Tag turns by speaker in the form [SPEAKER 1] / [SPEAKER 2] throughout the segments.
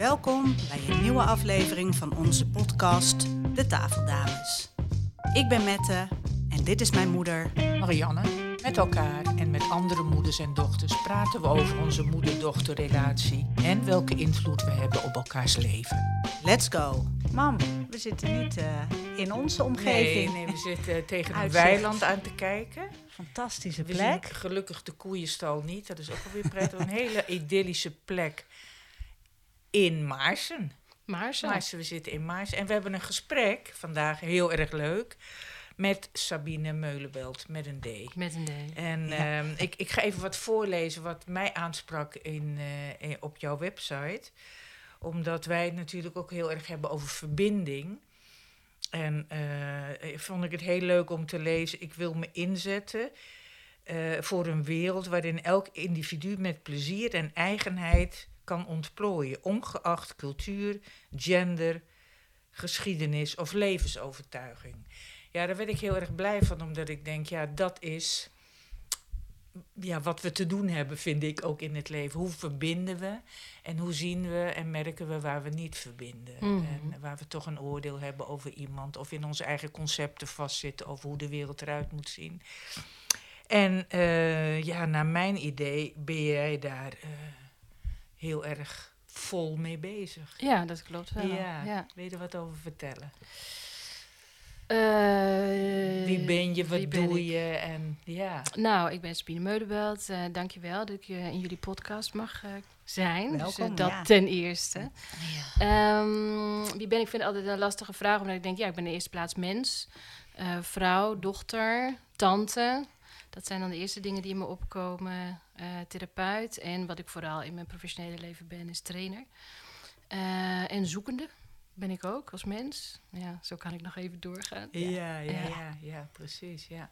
[SPEAKER 1] Welkom bij een nieuwe aflevering van onze podcast De Tafeldames. Ik ben Mette en dit is mijn moeder.
[SPEAKER 2] Marianne. Met elkaar en met andere moeders en dochters praten we over onze moeder-dochterrelatie en welke invloed we hebben op elkaars leven.
[SPEAKER 1] Let's go.
[SPEAKER 3] Mam, we zitten niet eh, in onze
[SPEAKER 2] Nee,
[SPEAKER 3] omgeving.
[SPEAKER 2] nee, we zitten tegen een
[SPEAKER 3] Uitzicht.
[SPEAKER 2] weiland aan te kijken.
[SPEAKER 3] Fantastische
[SPEAKER 2] We
[SPEAKER 3] plek.
[SPEAKER 2] zien gelukkig de koeienstal niet, dat is ook alweer prettig. Een hele idyllische plek in Maarsen.
[SPEAKER 4] Maar zo.
[SPEAKER 2] Maarsen, we zitten in Maarsen. En we hebben een gesprek vandaag, heel erg leuk, met Sabine Meulenbelt, met een D.
[SPEAKER 4] Met een D.
[SPEAKER 2] En
[SPEAKER 3] Ja.
[SPEAKER 2] ehm, ik, ik ga even wat voorlezen wat mij aansprak in, in- op jouw website. Omdat wij het natuurlijk ook heel erg hebben over verbinding. En eh, vond ik het heel leuk om te lezen. Ik wil me inzetten eh, voor een wereld waarin elk individu met plezier en eigenheid kan ontplooien. Ongeacht cultuur, gender, geschiedenis of levensovertuiging. Ja, daar werd ik heel erg blij van, omdat ik denk, ja, dat is ja, wat we te doen hebben, vind ik ook in het leven. Hoe verbinden we en hoe zien we en merken we waar we niet verbinden?
[SPEAKER 4] Mhm.
[SPEAKER 2] En waar we toch een oordeel hebben over iemand of in onze eigen concepten vastzitten over hoe de wereld eruit moet zien. En eh, ja, naar mijn idee ben jij daar eh, heel erg vol mee bezig.
[SPEAKER 4] Ja, dat klopt wel.
[SPEAKER 2] Ja.
[SPEAKER 4] Ja.
[SPEAKER 2] Wil je er wat over vertellen?
[SPEAKER 4] Eh,
[SPEAKER 2] Wie ben je, wat doe
[SPEAKER 4] ik?
[SPEAKER 2] je? En ja.
[SPEAKER 4] Nou, ik ben Sabine Meulenbelt. Eh dankjewel dat ik eh, in jullie podcast mag eh, zijn. dus,
[SPEAKER 3] Welkom,
[SPEAKER 4] dat
[SPEAKER 3] ja.
[SPEAKER 4] ten eerste. Ehm, wie ben ik? vind het altijd een lastige vraag, omdat ik denk, ja, ik ben in de eerste plaats mens. eh, vrouw, dochter, tante. Dat zijn dan de eerste dingen die in me opkomen. Eh, therapeut. En wat ik vooral in mijn professionele leven ben, is trainer. Eh, en zoekende ben ik ook als mens. Ja, zo kan ik nog even doorgaan.
[SPEAKER 2] Ja, ja, ja,
[SPEAKER 4] Ja.
[SPEAKER 2] ja, precies. Ja,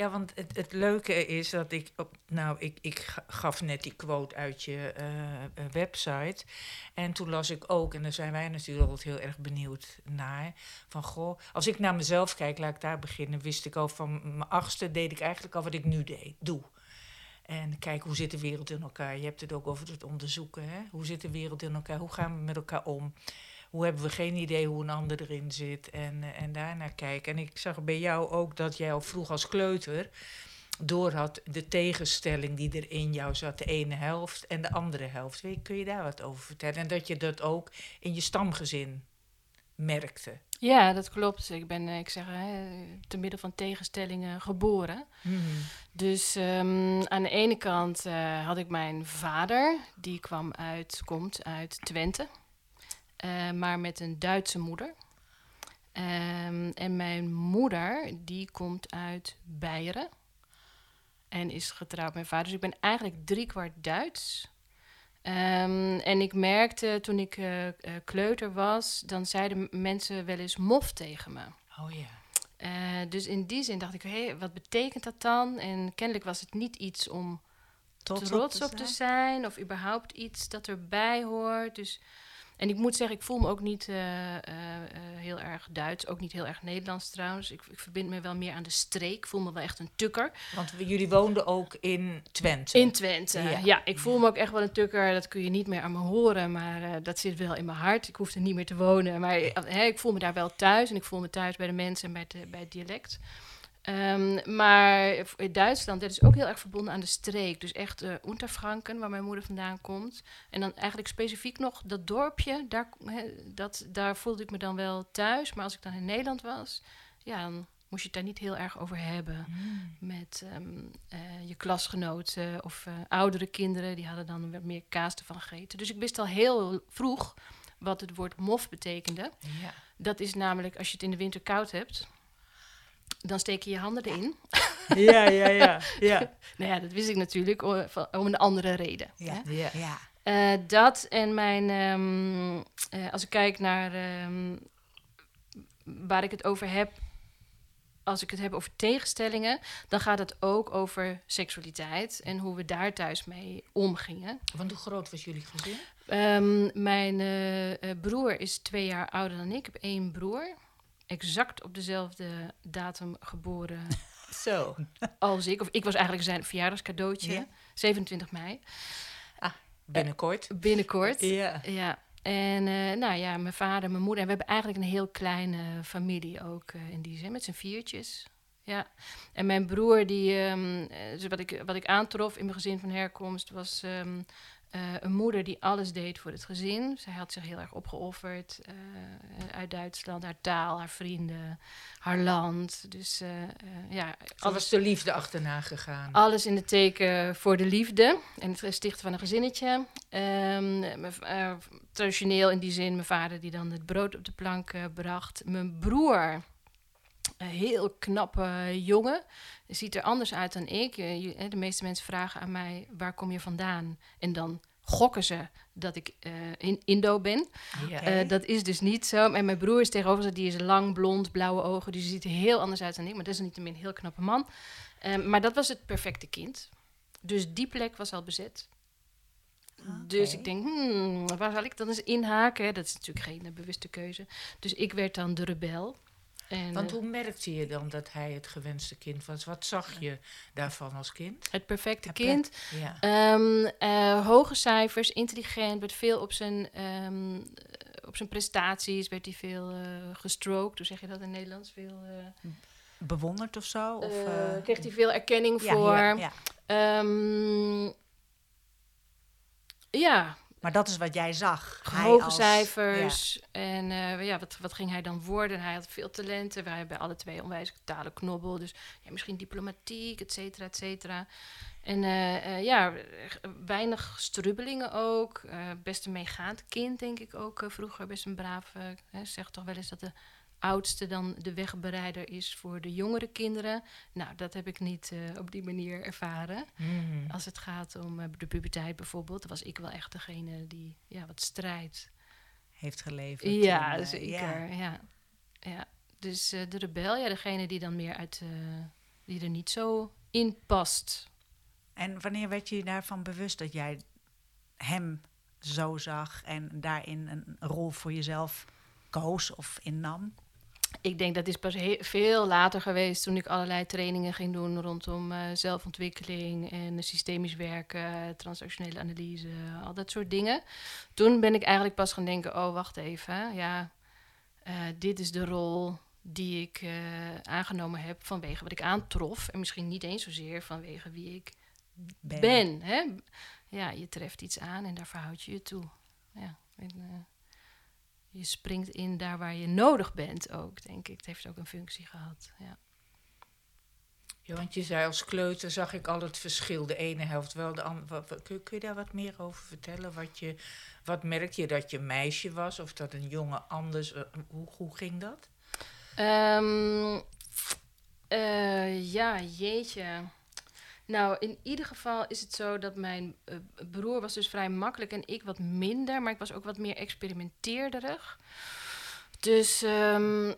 [SPEAKER 2] ja want het, het leuke is dat ik. Op, nou, ik, ik ga- gaf net die quote uit je eh, eh, website. En toen las ik ook, en daar zijn wij natuurlijk altijd heel erg benieuwd naar. Van goh, als ik naar mezelf kijk, laat ik daar beginnen. Wist ik al van mijn achtste, deed ik eigenlijk al wat ik nu deed, doe. En kijk, hoe zit de wereld in elkaar? Je hebt het ook over het onderzoeken. Hè? Hoe zit de wereld in elkaar? Hoe gaan we met elkaar om? Hoe hebben we geen idee hoe een ander erin zit? En, eh, en daarnaar kijken. En ik zag bij jou ook dat jij al vroeg als kleuter door had de tegenstelling die er in jou zat, de ene helft en de andere helft. Kun je daar wat over vertellen? En dat je dat ook in je stamgezin merkte.
[SPEAKER 4] Ja, dat klopt. Ik ben, eh, ik zeg, hè, te midden van tegenstellingen geboren. Dus ehm, aan de ene kant eh, had ik mijn vader, die kwam uit, komt uit Twente, eh, maar met een Duitse moeder. Ehm, en mijn moeder, die komt uit Beieren en is getrouwd met mijn vader. Dus ik ben eigenlijk driekwart Duits. Ehm, en ik merkte toen ik eh, eh, kleuter was, dan zeiden mensen wel eens mof tegen me.
[SPEAKER 2] Oh ja.
[SPEAKER 4] Dus in die zin dacht ik, hé, wat betekent dat dan? En kennelijk was het niet iets om trots, op, te zijn, of überhaupt iets dat erbij hoort. Dus, en ik moet zeggen, ik voel me ook niet eh, eh, eh, heel erg Duits, ook niet heel erg Nederlands trouwens. Ik, ik verbind me wel meer aan de streek, ik voel me wel echt een tukker.
[SPEAKER 2] Want we- jullie woonden ook in Twente.
[SPEAKER 4] In Twente,
[SPEAKER 2] Ja.
[SPEAKER 4] ja. ik voel me ook echt wel een tukker. Dat kun je niet meer aan me horen, maar dat zit wel in mijn hart. Ik hoef er niet meer te wonen, maar ik voel me daar wel thuis. En ik voel me thuis bij de mensen en bij het, bij het dialect. Ehm, maar in Duitsland, dat is ook heel erg verbonden aan de streek. Dus echt eh Unterfranken, waar mijn moeder vandaan komt. En dan eigenlijk specifiek nog dat dorpje, daar, dat, daar voelde ik me dan wel thuis. Maar als ik dan in Nederland was, ja, dan moest je het daar niet heel erg over hebben
[SPEAKER 2] Mm.
[SPEAKER 4] met ehm, eh, je klasgenoten of eh, oudere kinderen. Die hadden dan wat meer kaas ervan gegeten. Dus ik wist al heel vroeg wat het woord mof betekende.
[SPEAKER 2] Ja.
[SPEAKER 4] Dat is namelijk als je het in de winter koud hebt, dan steek je je handen erin.
[SPEAKER 2] ja, ja, ja, ja.
[SPEAKER 4] Nou ja, dat wist ik natuurlijk om een andere reden.
[SPEAKER 3] Ja.
[SPEAKER 4] hè.
[SPEAKER 2] ja.
[SPEAKER 3] Ja.
[SPEAKER 4] Eh, dat en mijn, ehm, eh, als ik kijk naar ehm, waar ik het over heb, als ik het heb over tegenstellingen, dan gaat het ook over seksualiteit en hoe we daar thuis mee omgingen.
[SPEAKER 2] Want hoe groot was jullie gezin?
[SPEAKER 4] Ehm, mijn eh, eh, broer is twee jaar ouder dan ik. Ik heb één broer, exact op dezelfde datum geboren
[SPEAKER 2] Zo.
[SPEAKER 4] als ik. Of ik was eigenlijk zijn verjaardagscadeautje,
[SPEAKER 2] Ja.
[SPEAKER 4] 27 mei.
[SPEAKER 2] Binnenkort.
[SPEAKER 4] Binnenkort.
[SPEAKER 2] Ja.
[SPEAKER 4] Ja, En eh, nou ja, mijn vader, mijn moeder. En we hebben eigenlijk een heel kleine familie ook eh, in die zin, met z'n viertjes. Ja. En mijn broer, die, ehm, eh, dus wat, ik, wat ik aantrof in mijn gezin van herkomst, was ehm, eh, een moeder die alles deed voor het gezin. Zij had zich heel erg opgeofferd eh, uit Duitsland, haar taal, haar vrienden, haar land. Dus eh, ja,
[SPEAKER 2] Alles de liefde achterna gegaan.
[SPEAKER 4] alles in het teken voor de liefde en het stichten van een gezinnetje. Ehm, eh, traditioneel in die zin, mijn vader die dan het brood op de plank bracht. Mijn broer, een heel knappe jongen, ziet er anders uit dan ik. Eh, eh, de meeste mensen vragen aan mij, waar kom je vandaan? En dan gokken ze dat ik eh, in Indo ben. Dat is dus niet zo. En mijn broer is tegenover, die is lang, blond, blauwe ogen. Dus die ziet er heel anders uit dan ik. Maar dat is niettemin een heel knappe man. Ehm, maar dat was het perfecte kind. Dus die plek was al bezet. Dus ik denk, hmm, waar zal ik dan eens inhaken? Dat is natuurlijk geen bewuste keuze. Dus ik werd dan de rebel. En,
[SPEAKER 2] Want
[SPEAKER 4] eh,
[SPEAKER 2] hoe merkte je dan dat hij het gewenste kind was? Wat zag je daarvan als kind?
[SPEAKER 4] het perfecte
[SPEAKER 1] Het
[SPEAKER 4] kind.
[SPEAKER 2] Ja.
[SPEAKER 4] Ehm, eh, hoge cijfers, intelligent, werd veel op zijn, ehm, eh, op zijn prestaties, werd hij veel eh gestroked. Hoe zeg je dat in Nederlands? Veel,
[SPEAKER 1] Bewonderd of zo? Of,
[SPEAKER 4] kreeg hij veel erkenning
[SPEAKER 1] ja,
[SPEAKER 4] voor.
[SPEAKER 1] ja, ja.
[SPEAKER 4] Ehm, ja,
[SPEAKER 1] Maar dat is wat jij zag.
[SPEAKER 4] Hoge
[SPEAKER 1] als-
[SPEAKER 4] cijfers. En eh, ja, wat, wat ging hij dan worden? Hij had veel talenten. Wij hebben alle twee onwijs talenknobbel. Dus ja, misschien diplomatiek, et cetera, et cetera. En eh, eh, ja, weinig strubbelingen ook. Best een meegaand kind, denk ik ook vroeger. Best een braaf. zegt toch wel eens dat de oudste dan de wegbereider is voor de jongere kinderen. Nou, dat heb ik niet eh, op die manier ervaren.
[SPEAKER 2] Mhm.
[SPEAKER 4] Als het gaat om eh, de puberteit bijvoorbeeld, was ik wel echt degene die ja, wat strijdt.
[SPEAKER 1] Heeft geleverd.
[SPEAKER 4] Ja,
[SPEAKER 1] en, eh,
[SPEAKER 4] zeker.
[SPEAKER 1] ja.
[SPEAKER 4] Ja. Ja. Dus de rebel, ja, degene die dan meer uit, die er niet zo in past.
[SPEAKER 1] En wanneer werd je je daarvan bewust dat jij hem zo zag en daarin een rol voor jezelf koos of innam?
[SPEAKER 4] Ik denk dat is pas veel later geweest toen ik allerlei trainingen ging doen rondom eh, zelfontwikkeling en systemisch werken, transactionele analyse, al dat soort dingen. Toen ben ik eigenlijk pas gaan denken, oh wacht even, ja, eh, dit is de rol die ik eh, aangenomen heb vanwege wat ik aantrof en misschien niet eens zozeer vanwege wie ik
[SPEAKER 1] Ben.
[SPEAKER 4] ben. hè? Ja, je treft iets aan en daar verhoud je je toe. Ja, en, je springt in daar waar je nodig bent ook, denk ik. Het heeft ook een functie gehad. Ja.
[SPEAKER 2] Ja, want je zei als kleuter zag ik al het verschil. De ene helft wel, de andere. Kun, kun je daar wat meer over vertellen? Wat, je, wat merkte je dat je meisje was of dat een jongen anders? eh, hoe, hoe ging dat?
[SPEAKER 4] Ehm, eh, ja, jeetje. Nou, in ieder geval is het zo dat mijn eh, broer was dus vrij makkelijk en ik wat minder, maar ik was ook wat meer experimenteerderig. Dus ehm,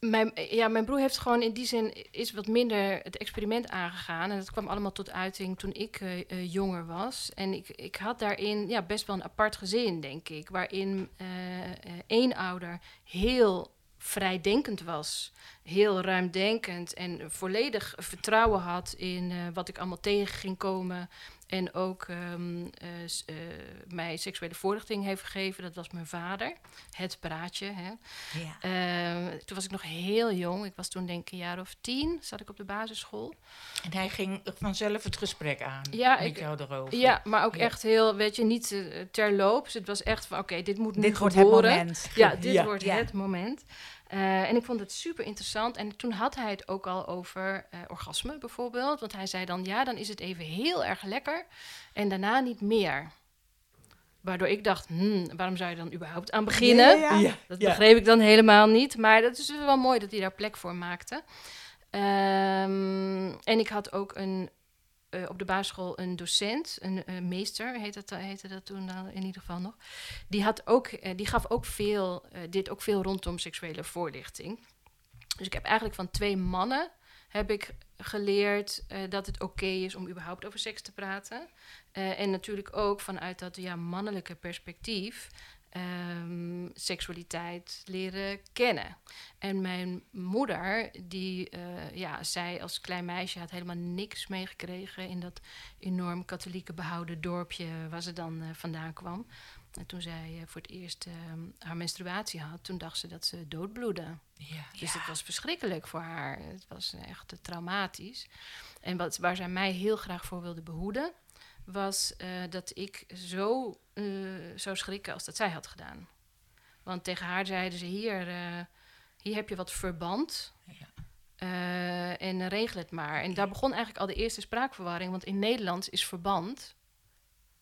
[SPEAKER 4] mijn, ja, mijn broer heeft gewoon in die zin is wat minder het experiment aangegaan. En dat kwam allemaal tot uiting toen ik eh, eh, jonger was. En ik, ik had daarin ja, best wel een apart gezin, denk ik. Waarin één ouder heel vrijdenkend was. Heel ruimdenkend en volledig vertrouwen had in eh, wat ik allemaal tegen ging komen. En ook ehm, eh, eh, mij seksuele voorlichting heeft gegeven. Dat was mijn vader. Het praatje. Hè.
[SPEAKER 1] Ja.
[SPEAKER 4] Ehm, toen was ik nog heel jong. Ik was toen denk ik een jaar of tien. Zat ik op de basisschool.
[SPEAKER 2] En hij ging vanzelf het gesprek aan
[SPEAKER 4] Ja,
[SPEAKER 2] met
[SPEAKER 4] ik-
[SPEAKER 2] jou erover.
[SPEAKER 4] Ja, maar ook
[SPEAKER 2] Ja.
[SPEAKER 4] echt heel, weet je, niet eh, terloops. Het was echt van, oké, dit moet nu
[SPEAKER 1] Dit wordt het moment.
[SPEAKER 4] Ja, dit
[SPEAKER 1] Ja.
[SPEAKER 4] wordt het moment. Eh, en ik vond het super interessant. En toen had hij het ook al over eh, orgasme bijvoorbeeld. Want hij zei dan, ja, dan is het even heel erg lekker. En daarna niet meer. Waardoor ik dacht, hmm, waarom zou je dan überhaupt aan beginnen?
[SPEAKER 1] Ja, ja, ja.
[SPEAKER 4] Dat begreep ik dan helemaal niet. Maar dat is dus wel mooi dat hij daar plek voor maakte. Ehm, en ik had ook een, eh, op de basisschool een docent, een eh, meester heette dat, heette dat toen in ieder geval nog. Die, had ook, eh, die gaf ook veel, dit ook veel rondom seksuele voorlichting. Dus ik heb eigenlijk van twee mannen heb ik geleerd dat het oké is om überhaupt over seks te praten. En natuurlijk ook vanuit dat ja, mannelijke perspectief ehm, seksualiteit leren kennen. En mijn moeder, die eh, ja, zij als klein meisje had helemaal niks meegekregen in dat enorm katholieke behouden dorpje waar ze dan eh, vandaan kwam. En toen zij eh, voor het eerst ehm, haar menstruatie had, toen dacht ze dat ze doodbloedde.
[SPEAKER 2] Ja.
[SPEAKER 4] Dus het was verschrikkelijk voor haar. Het was echt traumatisch. En wat, waar zij mij heel graag voor wilde behoeden, was eh, dat ik zo eh, zou schrikken als dat zij had gedaan. Want tegen haar zeiden ze: Hier, eh, hier heb je wat verband.
[SPEAKER 2] Ja.
[SPEAKER 4] En regel het maar. En daar begon eigenlijk al de eerste spraakverwarring. Want in Nederlands is verband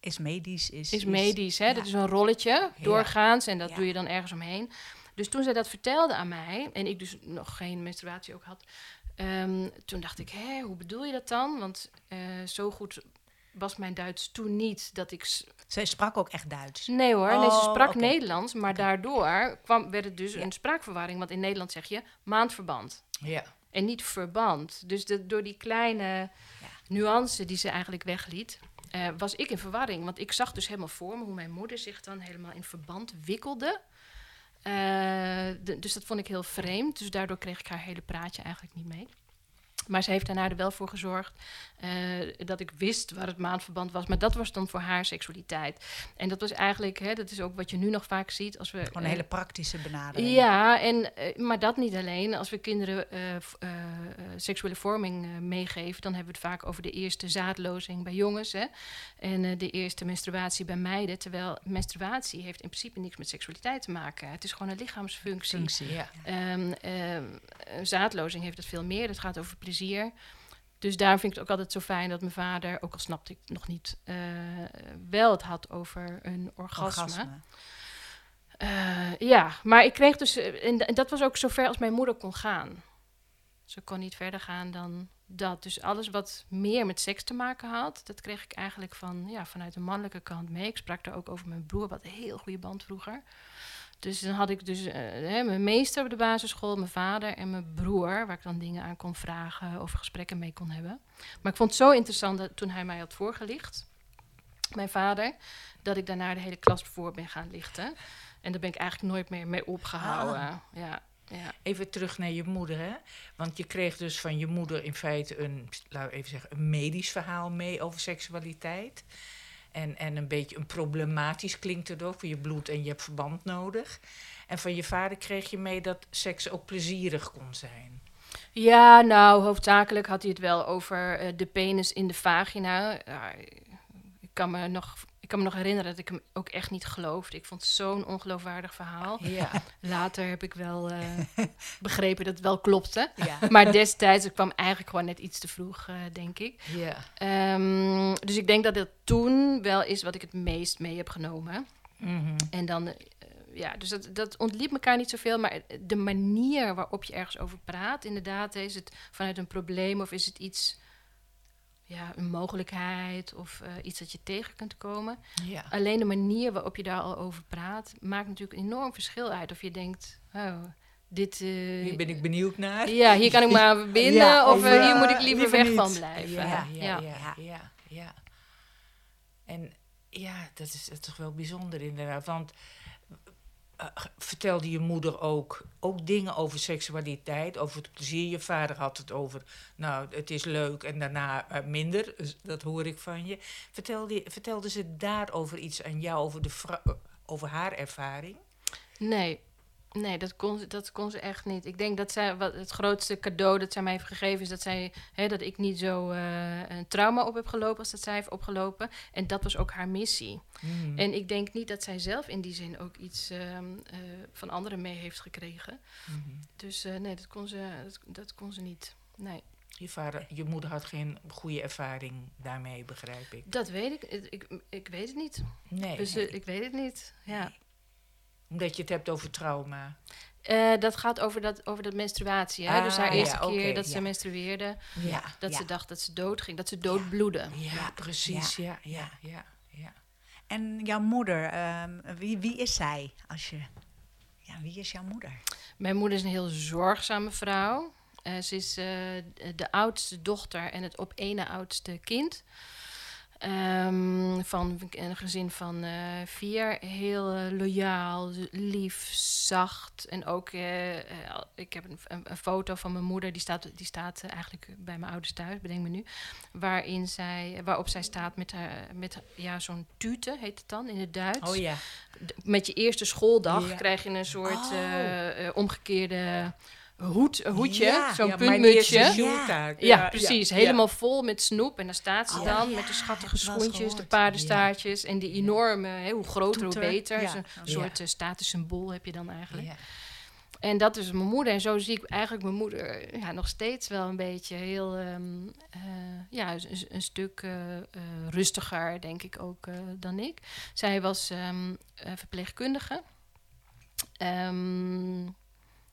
[SPEAKER 1] Is medisch, is...
[SPEAKER 4] is medisch. Hè?
[SPEAKER 1] ja.
[SPEAKER 4] Dat is een rolletje doorgaans en dat
[SPEAKER 1] Ja.
[SPEAKER 4] doe je dan ergens omheen. Dus toen zij dat vertelde aan mij, en ik dus nog geen menstruatie ook had, ehm, toen dacht ik, hé, hoe bedoel je dat dan? Want zo goed was mijn Duits toen niet dat ik...
[SPEAKER 1] Zij sprak ook echt Duits.
[SPEAKER 4] Nee hoor, nee, ze
[SPEAKER 1] Oh,
[SPEAKER 4] sprak. Nederlands, maar daardoor kwam, werd het dus
[SPEAKER 1] Ja.
[SPEAKER 4] een spraakverwarring. Want in Nederland zeg je maandverband
[SPEAKER 2] Ja.
[SPEAKER 4] en niet verband. Dus de, door die kleine nuance die ze eigenlijk wegliet, eh, was ik in verwarring. Want ik zag dus helemaal voor me hoe mijn moeder zich dan helemaal in verband wikkelde. Eh, de- dus dat vond ik heel vreemd. Dus daardoor kreeg ik haar hele praatje eigenlijk niet mee. Maar ze heeft daarna er wel voor gezorgd eh, dat ik wist waar het maandverband was. Maar dat was dan voor haar seksualiteit. En dat was eigenlijk, hè, dat is ook wat je nu nog vaak ziet als we.
[SPEAKER 1] Gewoon een
[SPEAKER 4] eh,
[SPEAKER 1] hele praktische benadering.
[SPEAKER 4] ja, en, eh, maar dat niet alleen. Als we kinderen seksuele vorming meegeven, dan hebben we het vaak over de eerste zaadlozing bij jongens. Hè? En de eerste menstruatie bij meiden. Terwijl menstruatie heeft in principe niks met seksualiteit te maken. Het is gewoon een lichaamsfunctie.
[SPEAKER 1] Functie.
[SPEAKER 2] Ja.
[SPEAKER 4] Ehm, ehm, zaadlozing heeft het veel meer. Dat gaat over plezier. Dus daarom vind ik het ook altijd zo fijn dat mijn vader, ook al snapte ik nog niet, eh, wel het had over een orgasme.
[SPEAKER 1] Orgasme.
[SPEAKER 4] Eh, ja, maar ik kreeg dus, eh, en, en dat was ook zover als mijn moeder kon gaan. Ze kon niet verder gaan dan dat. Dus alles wat meer met seks te maken had, dat kreeg ik eigenlijk van, ja, vanuit de mannelijke kant mee. Ik sprak daar ook over mijn broer, wat een heel goede band vroeger. Dus dan had ik dus eh, hè, mijn meester op de basisschool, mijn vader en mijn broer, waar ik dan dingen aan kon vragen of gesprekken mee kon hebben. Maar ik vond het zo interessant dat toen hij mij had voorgelicht, mijn vader, dat ik daarna de hele klas voor ben gaan lichten. En daar ben ik eigenlijk nooit meer mee opgehouden. Ja, ja.
[SPEAKER 2] Even terug naar je moeder, hè? Want je kreeg dus van je moeder in feite een, laten we even zeggen, een medisch verhaal mee over seksualiteit. En, en een beetje een problematisch klinkt het ook, je bloed en je hebt verband nodig. En van je vader kreeg je mee dat seks ook plezierig kon zijn.
[SPEAKER 4] ja, nou, hoofdzakelijk had hij het wel over eh, de penis in de vagina. Ik, kan me nog, kan me nog herinneren dat ik hem ook echt niet geloofde. Ik vond het zo'n ongeloofwaardig verhaal.
[SPEAKER 2] Ja,
[SPEAKER 4] Later heb ik wel eh, begrepen dat het wel klopte.
[SPEAKER 1] Ja.
[SPEAKER 4] Maar destijds, kwam eigenlijk gewoon net iets te vroeg, eh, denk ik.
[SPEAKER 2] ja.
[SPEAKER 4] Ehm, dus ik denk dat het toen wel is wat ik het meest mee heb genomen.
[SPEAKER 2] Mhm.
[SPEAKER 4] En dan, eh, ja, dus dat, dat ontliep elkaar niet zoveel. Maar de manier waarop je ergens over praat, inderdaad, is het vanuit een probleem of is het iets, ja, een mogelijkheid of eh, iets dat je tegen kunt komen.
[SPEAKER 2] ja.
[SPEAKER 4] Alleen de manier waarop je daar al over praat, maakt natuurlijk een enorm verschil uit. Of je denkt, oh, dit. eh,
[SPEAKER 2] Hier ben ik benieuwd naar.
[SPEAKER 4] ja, hier kan ik maar binnen,
[SPEAKER 1] Ja,
[SPEAKER 4] of eh, hier moet ik liever, weg
[SPEAKER 1] niet.
[SPEAKER 4] van blijven.
[SPEAKER 2] Ja, ja, ja,
[SPEAKER 4] ja.
[SPEAKER 2] ja, ja, En ja, dat is, dat is toch wel bijzonder inderdaad. Want vertelde je moeder ook, ook dingen over seksualiteit, over het plezier? Je vader had het over, nou, het is leuk en daarna eh, minder. Dus dat hoor ik van je. Vertelde, vertelde ze daarover iets aan jou, over, de eh, over haar ervaring?
[SPEAKER 4] Nee, nee dat, kon, ze- dat kon ze echt niet. Ik denk dat zij, wat, het grootste cadeau dat zij mij heeft gegeven... is dat, zij, hè, dat ik niet zo eh, een trauma op heb gelopen als dat zij heeft opgelopen. En dat was ook haar missie.
[SPEAKER 2] Hmm.
[SPEAKER 4] En ik denk niet dat zij zelf in die zin ook iets ehm, eh, van anderen mee heeft gekregen.
[SPEAKER 2] Mhm.
[SPEAKER 4] Dus eh, nee, dat kon, ze, dat, dat kon ze niet. Nee,
[SPEAKER 2] Je, vader, je moeder had geen goede ervaring daarmee, begrijp ik.
[SPEAKER 4] dat weet ik. Ik, ik, ik weet het niet.
[SPEAKER 2] Nee,
[SPEAKER 4] Dus
[SPEAKER 2] nee.
[SPEAKER 4] ik weet het niet. Ja.
[SPEAKER 2] Omdat je het hebt over trauma.
[SPEAKER 4] Eh, dat gaat over dat, over dat menstruatie. Hè? dus haar
[SPEAKER 2] Ah, ja,
[SPEAKER 4] eerste keer dat ze
[SPEAKER 1] ja.
[SPEAKER 4] menstrueerde,
[SPEAKER 1] Ja.
[SPEAKER 4] dat ze dacht dat ze dood ging, dat ze doodbloedde.
[SPEAKER 2] Ja,
[SPEAKER 1] Ja,
[SPEAKER 2] precies. Ja, ja, ja, ja.
[SPEAKER 1] En jouw moeder, ehm, wie, wie is zij? Als je, ja, wie is jouw moeder?
[SPEAKER 4] Mijn moeder is een heel zorgzame vrouw. Eh, ze is eh, de oudste dochter en het op ene oudste kind. Ehm, van een gezin van eh, vier. Heel eh, loyaal, lief, zacht. En ook, eh, ik heb een, een, foto van mijn moeder, die staat, die staat eigenlijk bij mijn ouders thuis, bedenk me nu. Waarin zij, waarop zij staat met, haar, met ja, zo'n tute, heet het dan in het Duits.
[SPEAKER 2] Oh ja.
[SPEAKER 4] Met je eerste schooldag
[SPEAKER 2] Ja.
[SPEAKER 4] krijg je een soort
[SPEAKER 1] Oh.
[SPEAKER 4] Hoed, een hoedje,
[SPEAKER 1] Ja.
[SPEAKER 4] zo'n
[SPEAKER 2] ja,
[SPEAKER 4] puntmutsje.
[SPEAKER 2] sjoeltaak.
[SPEAKER 4] Ja, precies.
[SPEAKER 2] ja.
[SPEAKER 4] Helemaal vol met snoep. En daar staat ze
[SPEAKER 1] Oh,
[SPEAKER 4] dan
[SPEAKER 1] ja,
[SPEAKER 4] met de schattige schoentjes, de paardenstaartjes en die enorme, hè, hoe groter, hoe beter.
[SPEAKER 1] Ja.
[SPEAKER 4] Zo'n
[SPEAKER 1] Ja.
[SPEAKER 4] soort eh, statussymbool heb je dan eigenlijk.
[SPEAKER 2] Ja.
[SPEAKER 4] En dat is mijn moeder. En zo zie ik eigenlijk mijn moeder ja, nog steeds wel een beetje heel, ehm, eh, ja, een, een stuk eh, rustiger, denk ik ook, dan ik. Zij was ehm, eh, verpleegkundige. Ehm,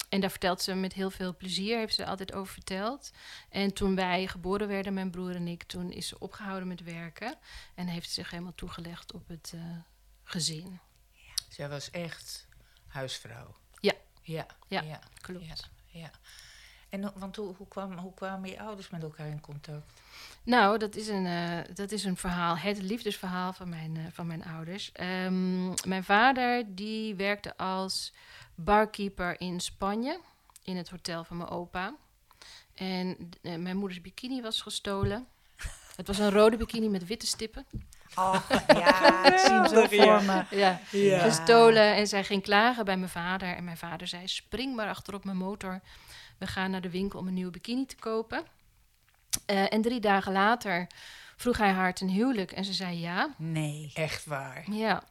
[SPEAKER 4] en daar vertelt ze met heel veel plezier, heeft ze altijd over verteld. En toen wij geboren werden, mijn broer en ik, toen is ze opgehouden met werken. En heeft ze zich helemaal toegelegd op het eh, gezin.
[SPEAKER 2] Zij was echt huisvrouw.
[SPEAKER 4] Ja.
[SPEAKER 2] Ja.
[SPEAKER 4] Ja.
[SPEAKER 2] ja.
[SPEAKER 4] Klopt.
[SPEAKER 2] Ja. ja. En want hoe, hoe, kwam, hoe kwamen je ouders met elkaar in contact?
[SPEAKER 4] Nou, dat is een, eh, dat is een verhaal, het liefdesverhaal van mijn, eh, van mijn ouders. Ehm, mijn vader die werkte als barkeeper in Spanje, in het hotel van mijn opa. En eh, mijn moeders bikini was gestolen. Het was een rode bikini met witte stippen.
[SPEAKER 1] Oh, ja, ik zie hem zo voor me.
[SPEAKER 4] Ja,
[SPEAKER 1] Ja.
[SPEAKER 4] gestolen. En zij ging klagen bij mijn vader. En mijn vader zei, spring maar achterop mijn motor. We gaan naar de winkel om een nieuwe bikini te kopen. Eh, en drie dagen later vroeg hij haar ten huwelijk. En ze zei ja.
[SPEAKER 1] Nee.
[SPEAKER 2] Echt waar.
[SPEAKER 4] Ja.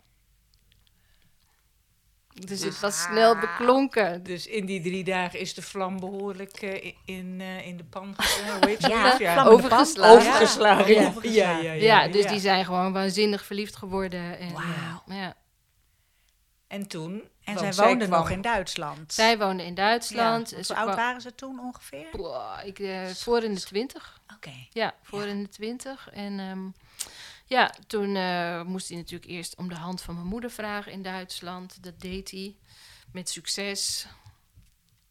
[SPEAKER 4] Dus het was snel beklonken.
[SPEAKER 2] Dus in die drie dagen is de vlam behoorlijk eh, in, eh, in de pan
[SPEAKER 1] Ja.
[SPEAKER 4] Overgeslagen.
[SPEAKER 2] Overgeslagen.
[SPEAKER 1] Ja.
[SPEAKER 2] Ja, ja, ja.
[SPEAKER 4] Ja, dus die zijn gewoon waanzinnig verliefd geworden. En, ja.
[SPEAKER 2] En toen?
[SPEAKER 1] En
[SPEAKER 2] want
[SPEAKER 1] zij woonde
[SPEAKER 2] kwam-
[SPEAKER 1] nog in Duitsland.
[SPEAKER 4] Zij woonde in Duitsland.
[SPEAKER 1] Ja, Hoe oud waren ze toen ongeveer? Oké.
[SPEAKER 4] Boah, ik, eh, voor in de twintig. Ja, voor
[SPEAKER 1] Ja.
[SPEAKER 4] in de twintig. En ehm, ja, toen eh, moest hij natuurlijk eerst om de hand van mijn moeder vragen in Duitsland. Dat deed hij met succes.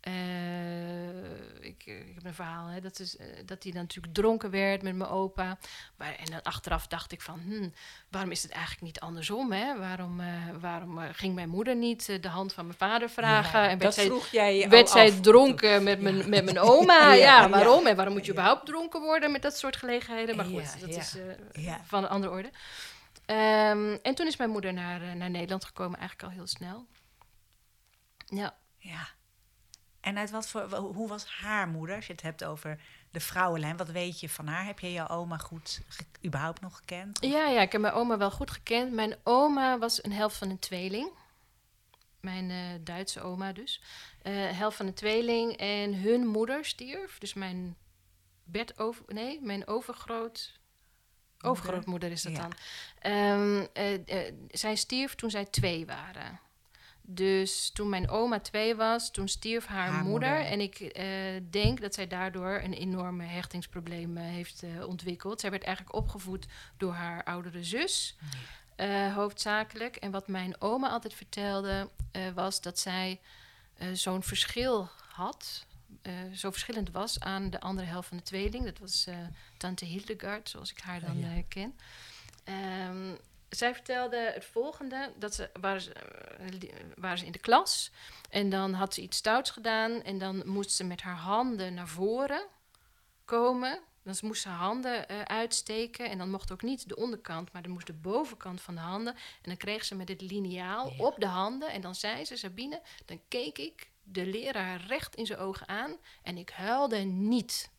[SPEAKER 4] Eh, ik, eh, ik heb een verhaal, hè, dat, is, eh, dat hij dan natuurlijk dronken werd met mijn opa. Maar, en dan achteraf dacht ik van, hm, waarom is het eigenlijk niet andersom? Hè? Waarom, waarom ging mijn moeder niet de hand van mijn vader vragen?
[SPEAKER 2] Ja,
[SPEAKER 4] en werd
[SPEAKER 2] dat
[SPEAKER 4] zij,
[SPEAKER 2] vroeg jij
[SPEAKER 4] werd zij dronken met mijn, met mijn oma?
[SPEAKER 2] Ja,
[SPEAKER 4] waarom? En waarom moet je überhaupt dronken worden met dat soort gelegenheden? Maar goed, dat is van een andere orde. Ehm, en toen is mijn moeder naar, naar Nederland gekomen, eigenlijk al heel snel. Ja.
[SPEAKER 1] Ja. En uit wat voor, hoe was haar moeder? Als je het hebt over de vrouwenlijn, wat weet je van haar? Heb je jouw oma goed überhaupt nog gekend? Of-
[SPEAKER 4] Ja, ja, ik heb mijn oma wel goed gekend. Mijn oma was een helft van een tweeling. Mijn eh, Duitse oma dus. Eh helft van een tweeling. En hun moeder stierf. Dus mijn bed over... Nee, mijn overgroot... Overgrootmoeder is dat
[SPEAKER 1] Ja.
[SPEAKER 4] dan. Eh, zij stierf toen zij twee waren. Dus toen mijn oma twee was, toen stierf haar,
[SPEAKER 1] Haar
[SPEAKER 4] moeder.
[SPEAKER 1] moeder.
[SPEAKER 4] En ik eh, denk dat zij daardoor een enorme hechtingsprobleem eh, heeft eh, ontwikkeld. Zij werd eigenlijk opgevoed door haar oudere zus, hoofdzakelijk. En wat mijn oma altijd vertelde, was dat zij zo'n verschil had. zo verschillend was aan de andere helft van de tweeling. Dat was tante Hildegard, zoals ik haar dan
[SPEAKER 2] Ja.
[SPEAKER 4] eh, ken. Ehm, zij vertelde het volgende: dat ze waren, ze eh, waren ze in de klas en dan had ze iets stouts gedaan en dan moest ze met haar handen naar voren komen. Dan moest ze haar handen eh, uitsteken en dan mocht ook niet de onderkant, maar dan moest de bovenkant van de handen. En dan kreeg ze met het liniaal
[SPEAKER 2] Ja.
[SPEAKER 4] op de handen en dan zei ze, Sabine, dan keek ik de leraar recht in zijn ogen aan en ik huilde niet.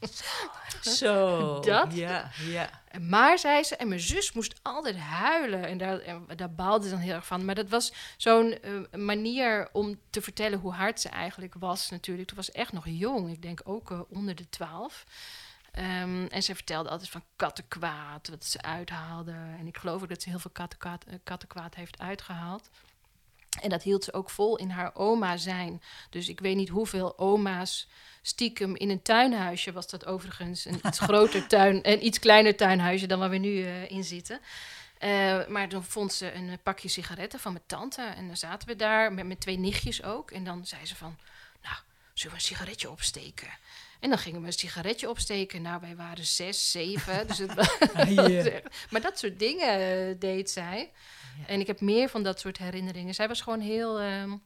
[SPEAKER 2] Zo.
[SPEAKER 4] Dat?
[SPEAKER 2] Ja, ja.
[SPEAKER 4] Maar, zei ze, en mijn zus moest altijd huilen. En daar, en daar baalde ze dan heel erg van. Maar dat was zo'n eh, manier om te vertellen hoe hard ze eigenlijk was natuurlijk. Toen was ze echt nog jong. Ik denk ook eh, onder de twaalf. Ehm, en ze vertelde altijd van kattenkwaad, wat ze uithaalde. En ik geloof ook dat ze heel veel kattenkwaad, eh, kattenkwaad heeft uitgehaald. En dat hield ze ook vol in haar oma zijn. Dus ik weet niet hoeveel oma's stiekem in een tuinhuisje was dat overigens. Een iets groter tuin, een iets kleiner tuinhuisje dan waar we nu eh, in zitten. Eh, maar dan vond ze een eh, pakje sigaretten van mijn tante. En dan zaten we daar met mijn twee nichtjes ook. En dan zei ze van, nou, zullen we een sigaretje opsteken? En dan gingen we een sigaretje opsteken. Nou, wij waren zes, zeven. dus het was maar dat soort dingen deed zij.
[SPEAKER 2] Ja.
[SPEAKER 4] En ik heb meer van dat soort herinneringen. Zij was gewoon heel, ehm,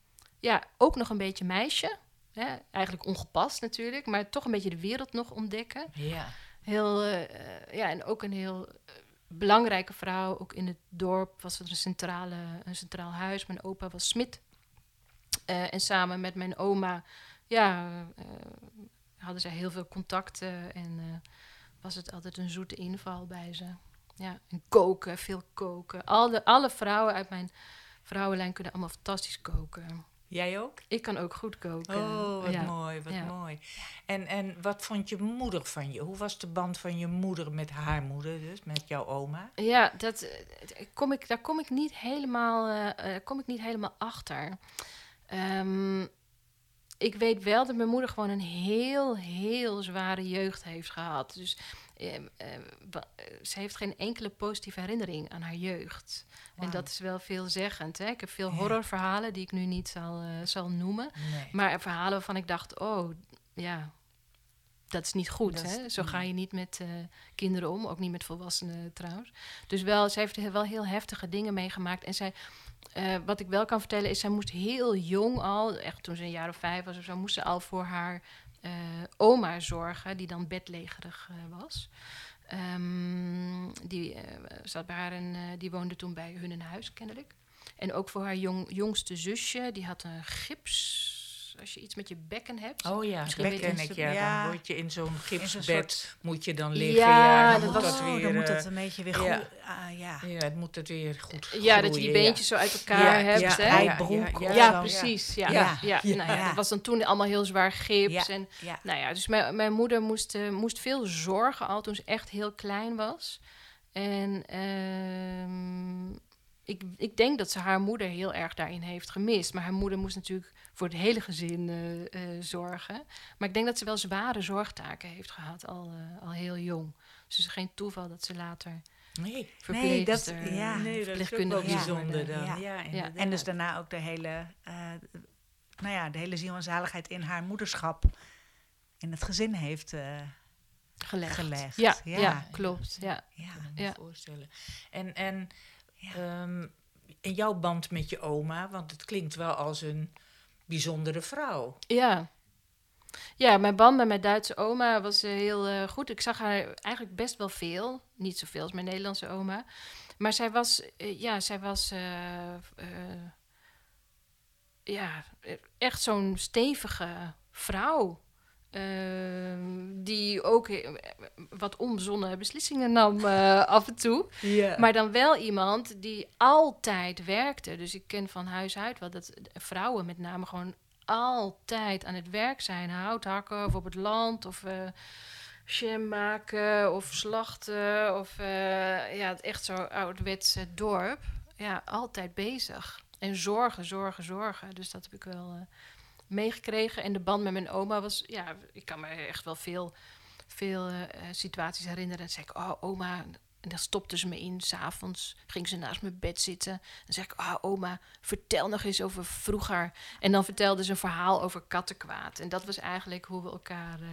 [SPEAKER 4] ja, ook nog een beetje meisje. Hè? Eigenlijk ongepast natuurlijk, maar toch een beetje de wereld nog ontdekken.
[SPEAKER 2] Ja.
[SPEAKER 4] Heel, eh, eh, ja, en ook een heel eh, belangrijke vrouw. Ook in het dorp was er een, centrale, een centraal huis. Mijn opa was smid. En samen met mijn oma, ja, hadden zij heel veel contacten. En was het altijd een zoete inval bij ze. Ja, en koken, veel koken. Alle, alle vrouwen uit mijn vrouwenlijn kunnen allemaal fantastisch koken.
[SPEAKER 2] Jij ook?
[SPEAKER 4] Ik kan ook goed koken.
[SPEAKER 2] Oh, wat
[SPEAKER 4] ja.
[SPEAKER 2] mooi, wat
[SPEAKER 4] Ja.
[SPEAKER 2] mooi. En, en wat vond je moeder van je? Hoe was de band van je moeder met haar moeder, dus met jouw oma?
[SPEAKER 4] Ja, dat, eh, kom ik, daar kom ik niet helemaal, eh, eh, kom ik niet helemaal achter. Ehm, ik weet wel dat mijn moeder gewoon een heel, heel zware jeugd heeft gehad. Dus eh, eh, ze heeft geen enkele positieve herinnering aan haar jeugd. En dat is wel veelzeggend. Hè? Ik heb veel horrorverhalen die ik nu niet zal, eh, zal noemen.
[SPEAKER 2] Nee.
[SPEAKER 4] Maar verhalen waarvan ik dacht, oh ja, dat is niet goed.
[SPEAKER 2] Is-
[SPEAKER 4] hè? Zo ga je niet met eh, kinderen om, ook niet met volwassenen trouwens. Dus wel, zij heeft he- wel heel heftige dingen meegemaakt. En zij, eh, wat ik wel kan vertellen, is zij moest heel jong al, echt toen ze een jaar of vijf was of zo, moest ze al voor haar eh, oma zorgen, die dan bedlegerig eh, was. Ehm, die zat bij haar en die woonde toen bij hun in huis, kennelijk. En ook voor haar jong, jongste zusje, die had een gips. Als je iets met je bekken hebt.
[SPEAKER 2] Oh ja,
[SPEAKER 4] Misschien
[SPEAKER 2] dat
[SPEAKER 4] weet
[SPEAKER 2] ken
[SPEAKER 1] je
[SPEAKER 2] ik, ja.
[SPEAKER 1] ja.
[SPEAKER 2] Dan word je in zo'n gipsbed, moet je dan liggen.
[SPEAKER 4] Ja,
[SPEAKER 2] Ja, dan
[SPEAKER 4] dat
[SPEAKER 2] moet
[SPEAKER 4] was-
[SPEAKER 2] dat
[SPEAKER 1] oh,
[SPEAKER 2] weer...
[SPEAKER 1] dan moet
[SPEAKER 2] eh,
[SPEAKER 1] het een beetje weer goed.
[SPEAKER 2] ja.
[SPEAKER 1] ah, ja.
[SPEAKER 2] ja, het moet het weer goed
[SPEAKER 4] Ja, dat je die beentjes zo uit elkaar hebt.
[SPEAKER 2] ja,
[SPEAKER 4] hè?
[SPEAKER 2] ja,
[SPEAKER 4] precies. Ja,
[SPEAKER 1] Ja.
[SPEAKER 4] Nou dat was dan toen allemaal heel zwaar gips.
[SPEAKER 1] Ja.
[SPEAKER 4] En, nou ja, dus mijn, mijn moeder moest, eh, moest veel zorgen al toen ze echt heel klein was. En ehm, ik, ik denk dat ze haar moeder heel erg daarin heeft gemist. Maar haar moeder moest natuurlijk voor het hele gezin eh, eh, zorgen. Maar ik denk dat ze wel zware zorgtaken heeft gehad, al, eh, al heel jong. Dus het is geen toeval dat ze later
[SPEAKER 2] Nee,
[SPEAKER 4] verpleegster...
[SPEAKER 1] dat- ja.
[SPEAKER 2] nee dat is ook wel bijzonder dan.
[SPEAKER 1] Ja.
[SPEAKER 2] Ja.
[SPEAKER 1] En dus daarna ook de hele, eh, nou ja, de hele ziel en zaligheid in haar moederschap in het gezin heeft eh,
[SPEAKER 4] gelegd.
[SPEAKER 1] gelegd.
[SPEAKER 4] Ja, ja.
[SPEAKER 1] Ja.
[SPEAKER 4] klopt. Ja.
[SPEAKER 1] ja.
[SPEAKER 2] kan ik me
[SPEAKER 4] Ja.
[SPEAKER 2] voorstellen. En, en,
[SPEAKER 1] Ja.
[SPEAKER 2] ehm, en jouw band met je oma, want het klinkt wel als een bijzondere vrouw.
[SPEAKER 4] Ja. Ja, mijn band met mijn Duitse oma was eh, heel eh, goed. Ik zag haar eigenlijk best wel veel. Niet zoveel als mijn Nederlandse oma. Maar zij was, eh, ja, zij was ja, eh, echt zo'n stevige vrouw. Ehm, die ook eh, wat onbezonnen beslissingen nam eh, af en toe. Maar dan wel iemand die altijd werkte. Dus ik ken van huis uit wel dat vrouwen met name gewoon altijd aan het werk zijn. Hout hakken of op het land of jam maken of slachten. Of ja, het echt zo ouderwetse dorp. Ja, altijd bezig. En zorgen, zorgen, zorgen. Dus dat heb ik wel meegekregen. En de band met mijn oma was... Ja, ik kan me echt wel veel, veel eh, situaties herinneren. Dan zei ik, oh oma... En dan stopte ze me in, s'avonds ging ze naast mijn bed zitten. Dan zeg ik, ah oma, vertel nog eens over vroeger. En dan vertelde ze een verhaal over kattenkwaad. En dat was eigenlijk hoe we elkaar eh,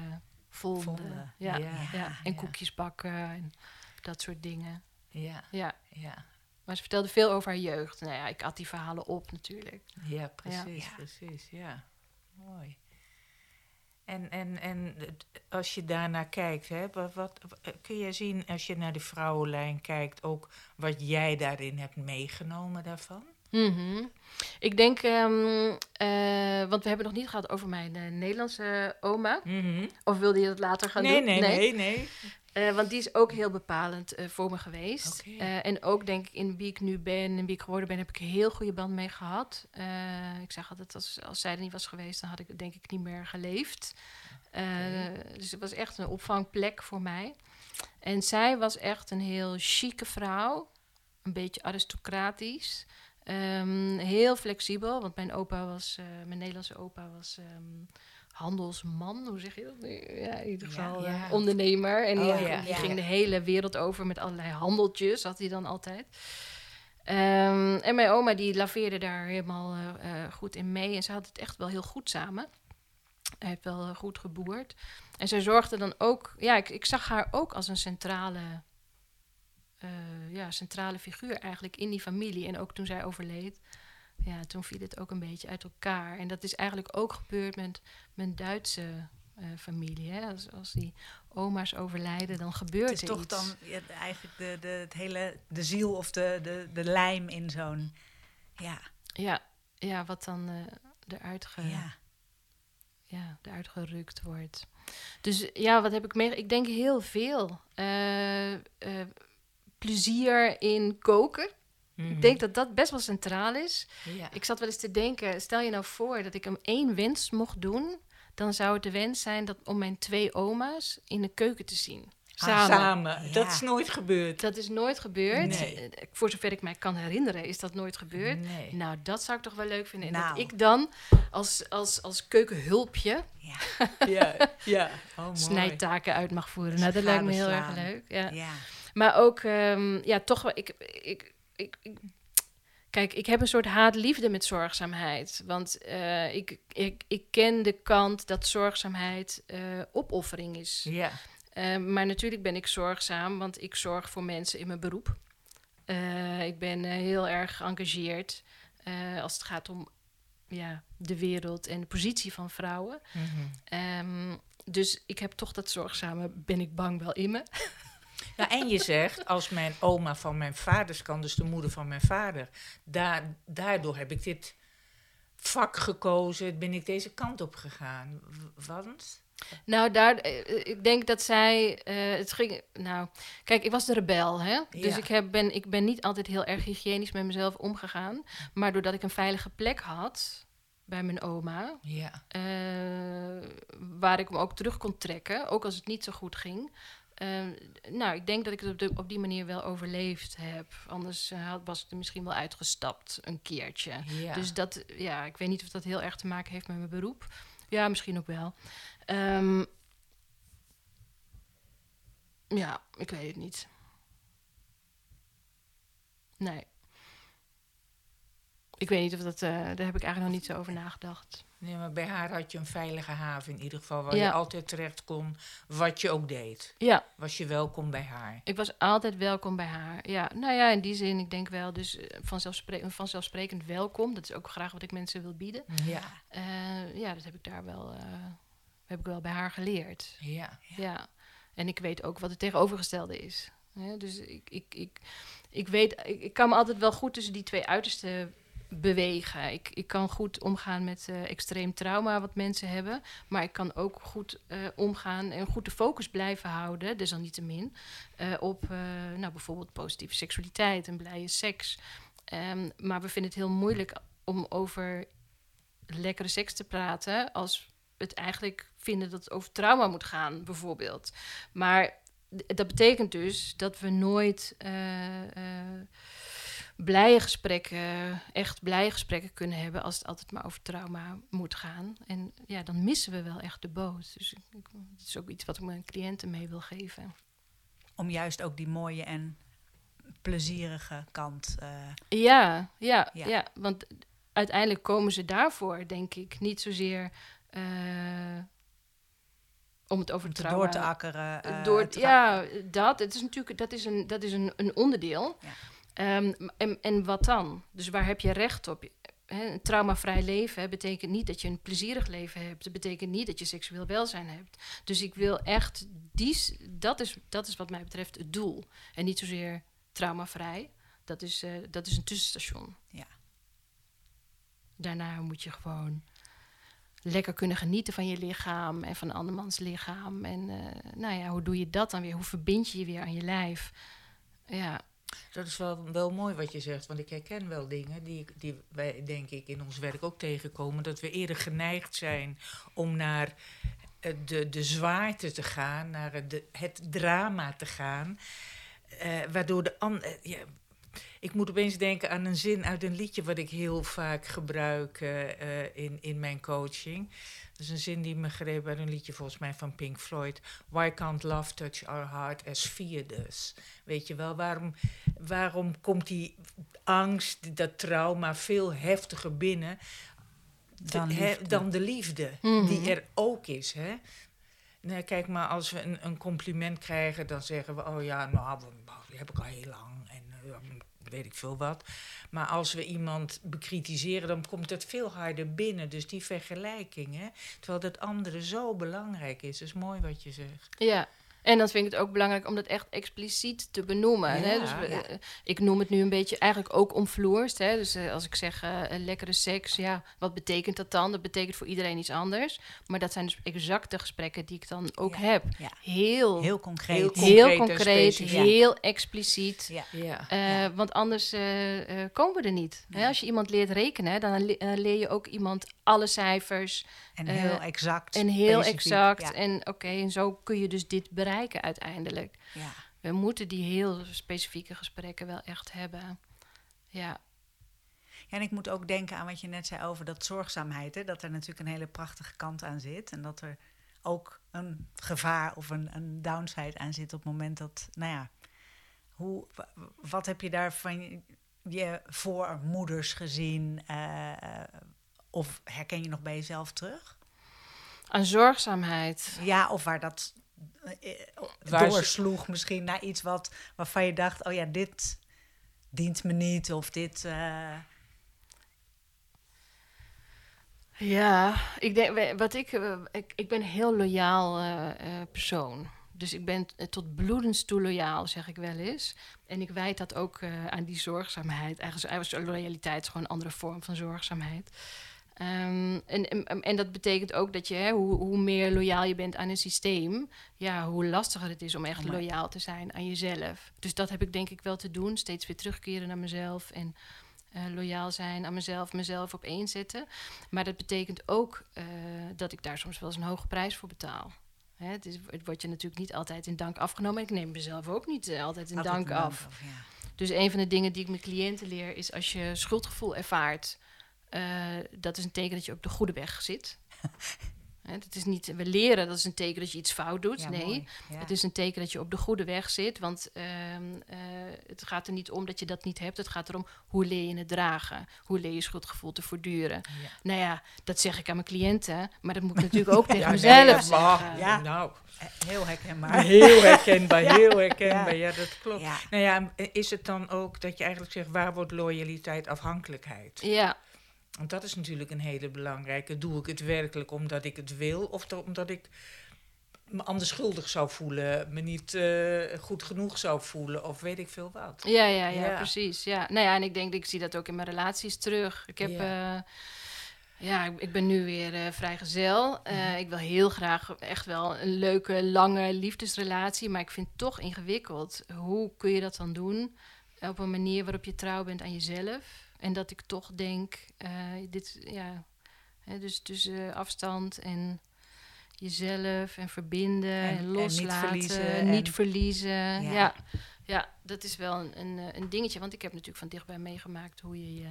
[SPEAKER 4] vonden.
[SPEAKER 1] Vonden.
[SPEAKER 4] Ja,
[SPEAKER 2] Ja,
[SPEAKER 4] ja, En
[SPEAKER 2] ja.
[SPEAKER 4] koekjes bakken en dat soort dingen.
[SPEAKER 2] Ja,
[SPEAKER 4] Ja,
[SPEAKER 2] ja,
[SPEAKER 4] maar ze vertelde veel over haar jeugd. Nou ja, ik had die verhalen op natuurlijk.
[SPEAKER 2] ja, precies, precies, ja. Mooi. En, en, en als je daarnaar kijkt, hè, wat, wat, kun je zien als je naar de vrouwenlijn kijkt ook wat jij daarin hebt meegenomen daarvan?
[SPEAKER 4] Mhm. Ik denk, ehm, eh, want we hebben het nog niet gehad over mijn eh, Nederlandse oma. Of wilde je dat later gaan
[SPEAKER 2] Nee,
[SPEAKER 4] doen?
[SPEAKER 2] nee, nee, nee.
[SPEAKER 4] Eh, want die is ook heel bepalend eh, voor me geweest. Eh, en ook denk ik in wie ik nu ben en wie ik geworden ben, heb ik een heel goede band mee gehad. Eh, ik zeg altijd, als, als zij er niet was geweest, dan had ik denk ik niet meer geleefd. Dus het was echt een opvangplek voor mij. En zij was echt een heel chique vrouw. Een beetje aristocratisch. Ehm, heel flexibel, want mijn opa was, mijn Nederlandse opa was ehm, handelsman, hoe zeg je dat nu? Ja, in ieder geval
[SPEAKER 2] ja.
[SPEAKER 4] eh, ondernemer. En die,
[SPEAKER 2] Oh,
[SPEAKER 4] die ging de hele wereld over met allerlei handeltjes, had hij dan altijd. Ehm, en mijn oma die laveerde daar helemaal eh, eh, goed in mee. En ze had het echt wel heel goed samen. Hij heeft wel goed geboerd. En zij zorgde dan ook, ja, ik, ik zag haar ook als een centrale, ja, centrale figuur eigenlijk in die familie. En ook toen zij overleed, ja, toen viel het ook een beetje uit elkaar. En dat is eigenlijk ook gebeurd met mijn Duitse eh, familie. Hè? Als, als die oma's overlijden, dan gebeurt
[SPEAKER 1] Het is
[SPEAKER 4] er
[SPEAKER 1] toch
[SPEAKER 4] iets.
[SPEAKER 1] dan ja, eigenlijk de, de, het hele, de ziel of de, de, de lijm in zo'n... Ja,
[SPEAKER 4] Ja, ja, wat dan eh, eruit, ge,
[SPEAKER 1] ja.
[SPEAKER 4] ja, eruit gerukt wordt. Dus ja, wat heb ik mee? Ik denk heel veel. Eh, plezier in koken. Ik denk dat dat best wel centraal is.
[SPEAKER 2] Mhm. Ja.
[SPEAKER 4] Ik zat wel eens te denken, stel je nou voor dat ik hem één wens mocht doen, dan zou het de wens zijn dat, om mijn twee oma's in de keuken te zien. Samen.
[SPEAKER 2] Samen.
[SPEAKER 1] Ja.
[SPEAKER 2] Dat is nooit gebeurd.
[SPEAKER 4] Dat is nooit gebeurd.
[SPEAKER 2] Nee.
[SPEAKER 4] Eh, Voor zover ik mij kan herinneren, is dat nooit gebeurd.
[SPEAKER 2] Nee.
[SPEAKER 4] Nou, dat zou ik toch wel leuk vinden. En
[SPEAKER 1] Nou.
[SPEAKER 4] dat ik dan als, als, als keukenhulpje
[SPEAKER 1] ja.
[SPEAKER 2] Ja, ja. Oh, mooi.
[SPEAKER 4] snijtaken uit mag voeren. Nou, dat lijkt me heel erg leuk. Ja.
[SPEAKER 1] ja.
[SPEAKER 4] Maar ook, ehm, ja, toch wel. Ik, ik, ik, ik- kijk, ik heb een soort haat-liefde met zorgzaamheid. Want eh, ik, ik, ik ken de kant dat zorgzaamheid eh, opoffering is.
[SPEAKER 2] Ja.
[SPEAKER 4] Eh, maar natuurlijk ben ik zorgzaam, want ik zorg voor mensen in mijn beroep. Ik ben heel erg geëngageerd als het gaat om ja, de wereld en de positie van vrouwen.
[SPEAKER 2] Mhm.
[SPEAKER 4] Ehm, dus ik heb toch dat zorgzame, ben ik bang, wel in me.
[SPEAKER 2] Nou, en je zegt, als mijn oma van mijn vaders kan, dus de moeder van mijn vader, daar, daardoor heb ik dit vak gekozen, ben ik deze kant op gegaan. Want?
[SPEAKER 4] Nou, daar, eh, ik denk dat zij. eh, het ging. Nou, kijk, ik was de rebel, hè? Dus
[SPEAKER 2] Ja.
[SPEAKER 4] ik, heb, ben, ik ben niet altijd heel erg hygiënisch met mezelf omgegaan. Maar doordat ik een veilige plek had bij mijn oma,
[SPEAKER 2] Ja.
[SPEAKER 4] eh, waar ik me ook terug kon trekken, ook als het niet zo goed ging. Eh, nou, ik denk dat ik het op, de, op die manier wel overleefd heb. Anders eh, was ik er misschien wel uitgestapt een keertje.
[SPEAKER 2] ja.
[SPEAKER 4] Dus dat, ja, ik weet niet of dat heel erg te maken heeft met mijn beroep. Ja, misschien ook wel. Ehm, ja, ik weet het niet. Nee. Ik weet niet of dat, eh, daar heb ik eigenlijk nog niet zo over nagedacht.
[SPEAKER 2] Nee, maar bij haar had je een veilige haven in ieder geval, waar
[SPEAKER 4] Ja.
[SPEAKER 2] je altijd terecht kon, wat je ook deed.
[SPEAKER 4] Ja,
[SPEAKER 2] Was je welkom bij haar.
[SPEAKER 4] ik was altijd welkom bij haar. Ja, nou ja, in die zin, ik denk wel, dus eh, vanzelfspre vanzelfsprekend welkom. Dat is ook graag wat ik mensen wil bieden.
[SPEAKER 2] Ja.
[SPEAKER 4] Eh, ja, dat heb ik daar wel, heb ik wel bij haar geleerd.
[SPEAKER 2] Ja.
[SPEAKER 4] Ja. En ik weet ook wat het tegenovergestelde is. Dus ik, ik, ik, ik weet, ik, ik kan me altijd wel goed tussen die twee uitersten bewegen. Ik, ik kan goed omgaan met eh, extreem trauma wat mensen hebben. Maar ik kan ook goed eh, omgaan en goed de focus blijven houden, desalniettemin, eh op nou, bijvoorbeeld positieve seksualiteit en blije seks. Ehm, maar we vinden het heel moeilijk om over lekkere seks te praten als het eigenlijk vinden dat het over trauma moet gaan, bijvoorbeeld. Maar dat betekent dus dat we nooit blije gesprekken, echt blije gesprekken kunnen hebben als het altijd maar over trauma moet gaan. En ja, dan missen we wel echt de boot. Dus ik, dat is ook iets wat ik mijn cliënten mee wil geven.
[SPEAKER 1] Om juist ook die mooie en plezierige kant. eh,
[SPEAKER 4] Ja, ja,
[SPEAKER 1] Ja.
[SPEAKER 4] ja. want uiteindelijk komen ze daarvoor, denk ik, niet zozeer eh, om het over
[SPEAKER 1] om te
[SPEAKER 4] trauma
[SPEAKER 1] door te akkeren. eh,
[SPEAKER 4] door, ja, dat. Het is natuurlijk dat is een, dat is een, een onderdeel.
[SPEAKER 1] Ja.
[SPEAKER 4] Ehm, en, en wat dan? Dus waar heb je recht op? Hè, een traumavrij leven betekent niet dat je een plezierig leven hebt. Het betekent niet dat je seksueel welzijn hebt. Dus ik wil echt, die, dat, is, dat is wat mij betreft het doel. En niet zozeer traumavrij. Dat is, eh, dat is een tussenstation.
[SPEAKER 1] Ja.
[SPEAKER 4] Daarna moet je gewoon lekker kunnen genieten van je lichaam en van andermans lichaam. En eh, nou ja, hoe doe je dat dan weer? Hoe verbind je je weer aan je lijf? Ja,
[SPEAKER 2] Dat is wel, wel mooi wat je zegt, want ik herken wel dingen die, die wij, denk ik, in ons werk ook tegenkomen. Dat we eerder geneigd zijn om naar eh, de, de zwaarte te gaan, naar het, de, het drama te gaan. eh, waardoor de ander. ja, ik moet opeens denken aan een zin uit een liedje wat ik heel vaak gebruik eh, eh, in, in mijn coaching. Dat is een zin die me greep uit een liedje volgens mij van Pink Floyd. Why can't love touch our heart as fear does? Weet je wel, waarom, waarom komt die angst, dat trauma veel heftiger binnen?
[SPEAKER 1] Dan
[SPEAKER 2] dan de liefde,
[SPEAKER 4] Mhm.
[SPEAKER 2] die er ook is. Hè? Nee, kijk maar, als we een, een compliment krijgen, dan zeggen we: Oh ja, nou, die heb ik al heel lang en eh, weet ik veel wat. Maar als we iemand bekritiseren, dan komt het veel harder binnen. Dus die vergelijking, hè? terwijl dat andere zo belangrijk is. Dat is mooi wat je zegt.
[SPEAKER 4] Ja. En dan vind ik het ook belangrijk om dat echt expliciet te benoemen. hè? Dus we-
[SPEAKER 1] ja.
[SPEAKER 4] eh, ik noem het nu een beetje eigenlijk ook omvloerst. Hè? Dus eh, als ik zeg eh, een lekkere seks, ja, wat betekent dat dan? Dat betekent voor iedereen iets anders. Maar dat zijn dus exact de gesprekken die ik dan ook
[SPEAKER 1] Ja.
[SPEAKER 4] heb.
[SPEAKER 1] Ja.
[SPEAKER 4] Heel,
[SPEAKER 1] Heel concreet.
[SPEAKER 2] Heel concreet
[SPEAKER 4] heel expliciet.
[SPEAKER 1] Ja.
[SPEAKER 2] Ja.
[SPEAKER 4] Eh, Want anders komen we er niet. Hè, als je iemand leert rekenen, dan le- leer je ook iemand alle cijfers
[SPEAKER 1] En
[SPEAKER 4] Eh,
[SPEAKER 1] heel exact.
[SPEAKER 4] en heel
[SPEAKER 1] specifiek.
[SPEAKER 4] exact.
[SPEAKER 1] Ja.
[SPEAKER 4] En oké, en zo kun je dus dit bereiken uiteindelijk.
[SPEAKER 1] Ja.
[SPEAKER 4] We moeten die heel specifieke gesprekken wel echt hebben. Ja,
[SPEAKER 1] Ja, en ik moet ook denken aan wat je net zei over dat zorgzaamheid. Hè? Dat er natuurlijk een hele prachtige kant aan zit. En dat er ook een gevaar of een, een downside aan zit op het moment dat, nou ja, hoe, wa- wat heb je daar van je, je voormoeders gezien? eh, eh, of herken je nog bij jezelf terug?
[SPEAKER 4] aan zorgzaamheid.
[SPEAKER 1] Ja, of waar dat eh, eh,
[SPEAKER 2] ze-
[SPEAKER 1] doorsloeg misschien naar iets wat, waarvan je dacht, oh ja, dit dient me niet. Of dit... eh,
[SPEAKER 4] Ja, ik denk, wat ik, ik, ik ben een heel loyaal eh, eh, persoon. Dus ik ben tot bloedens toe loyaal, zeg ik wel eens. En ik wijd dat ook eh, aan die zorgzaamheid. Eigenlijk, eigenlijk is loyaliteit is gewoon een andere vorm van zorgzaamheid. Ehm, en, en, en dat betekent ook dat je, hè, hoe, hoe meer loyaal je bent aan een systeem, ja, hoe lastiger het is om echt loyaal te zijn aan jezelf. Dus dat heb ik denk ik wel te doen. Steeds weer terugkeren naar mezelf en eh, loyaal zijn aan mezelf, mezelf op één zetten. Maar dat betekent ook eh, dat ik daar soms wel eens een hoge prijs voor betaal. Hè, het, is, het wordt je natuurlijk niet altijd in dank afgenomen. En ik neem mezelf ook niet eh, altijd in
[SPEAKER 1] altijd
[SPEAKER 4] dank af.
[SPEAKER 1] ja.
[SPEAKER 4] Dus een van de dingen die ik mijn cliënten leer is als je schuldgevoel ervaart, dat is een teken dat je op de goede weg zit. Hè, het is niet, we leren dat is een teken dat je iets fout doet.
[SPEAKER 1] Ja,
[SPEAKER 4] nee.
[SPEAKER 1] Ja.
[SPEAKER 4] het is een teken dat je op de goede weg zit. Want ehm, eh, het gaat er niet om dat je dat niet hebt. Het gaat erom hoe leer je het dragen. Hoe leer je schuldgevoel te voortduren.
[SPEAKER 2] Ja.
[SPEAKER 4] Nou ja, dat zeg ik aan mijn cliënten. Maar dat moet ik natuurlijk ook tegen mezelf
[SPEAKER 2] nee,
[SPEAKER 4] zeggen.
[SPEAKER 2] maar-
[SPEAKER 1] Ja.
[SPEAKER 2] Nou,
[SPEAKER 1] Eh, Heel herkenbaar.
[SPEAKER 2] heel herkenbaar, heel herkenbaar. Ja, dat klopt.
[SPEAKER 1] Ja.
[SPEAKER 2] Nou ja, is het dan ook dat je eigenlijk zegt, waar wordt loyaliteit afhankelijkheid?
[SPEAKER 4] Ja,
[SPEAKER 2] Want dat is natuurlijk een hele belangrijke. Doe ik het werkelijk omdat ik het wil of omdat ik me anders schuldig zou voelen, me niet eh, goed genoeg zou voelen of weet ik veel wat.
[SPEAKER 4] Ja, ja, ja,
[SPEAKER 2] Ja.
[SPEAKER 4] precies. Ja. Nou ja, en ik denk, ik zie dat ook in mijn relaties terug. Ik heb, ja, ja ik, ik ben nu weer eh, vrijgezel. Eh,
[SPEAKER 2] Mhm.
[SPEAKER 4] Ik wil heel graag echt wel een leuke, lange liefdesrelatie, maar ik vind het toch ingewikkeld. Hoe kun je dat dan doen op een manier waarop je trouw bent aan jezelf? En dat ik toch denk, eh, dit, ja, hè, dus tussen afstand en jezelf en verbinden en,
[SPEAKER 1] En- en niet
[SPEAKER 4] loslaten,
[SPEAKER 1] verliezen
[SPEAKER 4] niet
[SPEAKER 1] en-
[SPEAKER 4] verliezen.
[SPEAKER 1] Ja.
[SPEAKER 4] ja. Ja, dat is wel een, een, eh, een dingetje. Want ik heb natuurlijk van dichtbij meegemaakt hoe je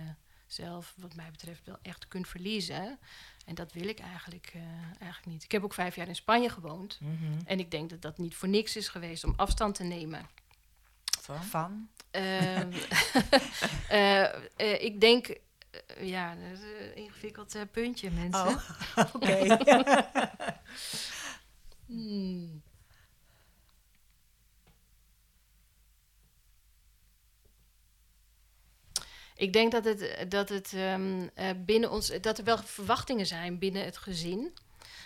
[SPEAKER 4] jezelf, wat mij betreft, wel echt kunt verliezen. En dat wil ik eigenlijk, eh, eigenlijk niet. Ik heb ook vijf jaar in Spanje gewoond.
[SPEAKER 2] Mhm.
[SPEAKER 4] En ik denk dat dat niet voor niks is geweest om afstand te nemen.
[SPEAKER 2] Van?
[SPEAKER 1] Van?
[SPEAKER 4] Ehm, eh, eh, ik denk, eh, ja, dat is een ingewikkeld puntje, mensen.
[SPEAKER 1] Oh, oké.
[SPEAKER 4] Hmm. Ik denk dat het, dat het ehm, eh, binnen ons, dat er wel verwachtingen zijn binnen het gezin,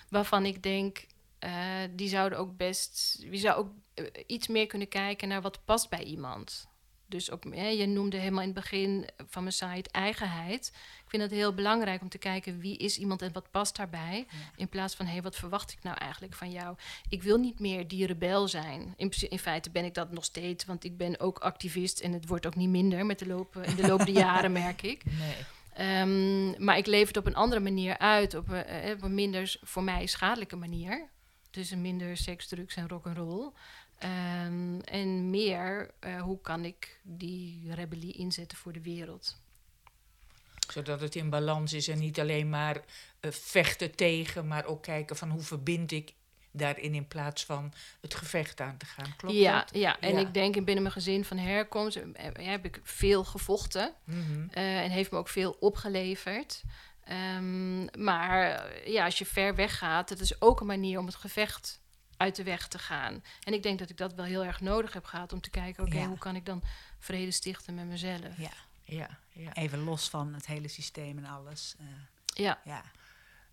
[SPEAKER 4] waarvan ik denk, eh, die zouden ook best, wie zou ook iets meer kunnen kijken naar wat past bij iemand. Dus ook, hè, je noemde helemaal in het begin van mijn site eigenheid. Ik vind het heel belangrijk om te kijken wie is iemand en wat past daarbij. In plaats van, hé, hey, wat verwacht ik nou eigenlijk van jou? Ik wil niet meer die rebel zijn. In, feite ben ik dat nog steeds, want ik ben ook activist en het wordt ook niet minder met de loop, in de loop der jaren, merk ik.
[SPEAKER 2] Nee.
[SPEAKER 4] Ehm, maar ik leef het op een andere manier uit, op een, eh, op een minder voor mij schadelijke manier. Dus een minder seks, drugs en rock'n'roll. Ehm en meer, eh, hoe kan ik die rebellie inzetten voor de wereld?
[SPEAKER 2] Zodat het in balans is en niet alleen maar eh, vechten tegen, maar ook kijken van hoe verbind ik daarin in plaats van het gevecht aan te gaan. Klopt
[SPEAKER 4] ja,
[SPEAKER 2] dat?
[SPEAKER 4] ja, en
[SPEAKER 2] Ja.
[SPEAKER 4] ik denk in binnen mijn gezin van herkomst eh, heb ik veel gevochten.
[SPEAKER 2] Mhm.
[SPEAKER 4] En heeft me ook veel opgeleverd. Ehm, maar ja, als je ver weg gaat, het is ook een manier om het gevecht uit de weg te gaan. En ik denk dat ik dat wel heel erg nodig heb gehad om te kijken, oké,
[SPEAKER 1] Ja.
[SPEAKER 4] hoe kan ik dan vrede stichten met mezelf?
[SPEAKER 1] Ja,
[SPEAKER 2] Ja, ja.
[SPEAKER 1] even los van het hele systeem en alles. eh,
[SPEAKER 4] Ja,
[SPEAKER 1] ja.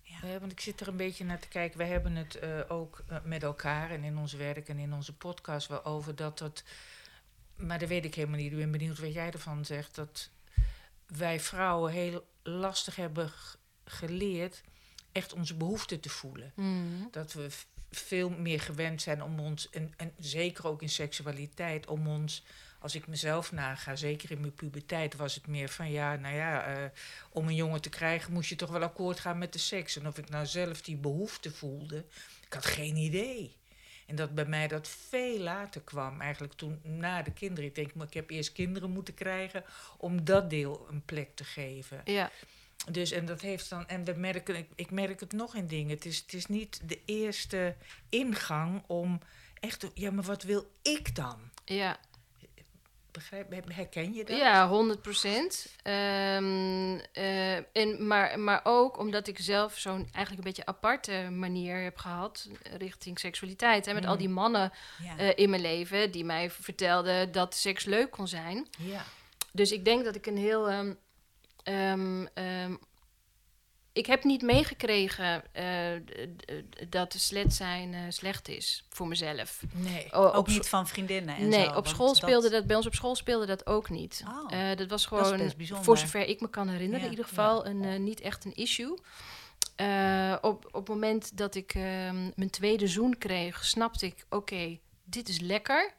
[SPEAKER 2] Ja, want ik zit er een beetje naar te kijken. Wij hebben het eh, ook eh, met elkaar en in ons werk en in onze podcast wel over dat dat. Maar dat weet ik helemaal niet. Ik ben benieuwd wat jij ervan zegt. Dat wij vrouwen heel lastig hebben geleerd echt onze behoeften te voelen.
[SPEAKER 4] Mm.
[SPEAKER 2] Dat we veel meer gewend zijn om ons, en, en zeker ook in seksualiteit, om ons, als ik mezelf naga, zeker in mijn puberteit, was het meer van ja, nou ja, eh, om een jongen te krijgen moest je toch wel akkoord gaan met de seks. En of ik nou zelf die behoefte voelde, ik had geen idee. En dat bij mij dat veel later kwam, eigenlijk toen na de kinderen. Ik denk, maar ik heb eerst kinderen moeten krijgen om dat deel een plek te geven.
[SPEAKER 4] ja,
[SPEAKER 2] Dus en dat heeft dan, en we merken, ik, ik merk het nog in dingen. Het is, het is niet de eerste ingang om echt, te- ja, maar wat wil ik dan?
[SPEAKER 4] ja.
[SPEAKER 2] Begrijp, her- herken je dat?
[SPEAKER 4] Ja, 100 procent. en maar, maar ook omdat ik zelf zo'n eigenlijk een beetje aparte manier heb gehad eh, richting seksualiteit. Hè, met al
[SPEAKER 2] Mm.
[SPEAKER 4] die mannen
[SPEAKER 1] Ja.
[SPEAKER 4] eh, in mijn leven die mij vertelden dat seks leuk kon zijn.
[SPEAKER 2] Ja.
[SPEAKER 4] Dus ik denk dat ik een heel. ehm, ehm, ehm, ik heb niet meegekregen eh, dat slet zijn eh, slecht is voor mezelf.
[SPEAKER 2] Nee.
[SPEAKER 4] O-
[SPEAKER 1] Ook niet van vriendinnen en
[SPEAKER 4] nee,
[SPEAKER 1] zo,
[SPEAKER 4] op school speelde dat, bij ons op school speelde dat ook niet.
[SPEAKER 1] Oh,
[SPEAKER 4] Eh, dat was gewoon, voor zover ik me kan herinneren,
[SPEAKER 1] Ja,
[SPEAKER 4] in ieder geval een, niet echt een issue. Op, op het moment dat ik ehm, mijn tweede zoen kreeg, snapte ik: oké, dit is lekker.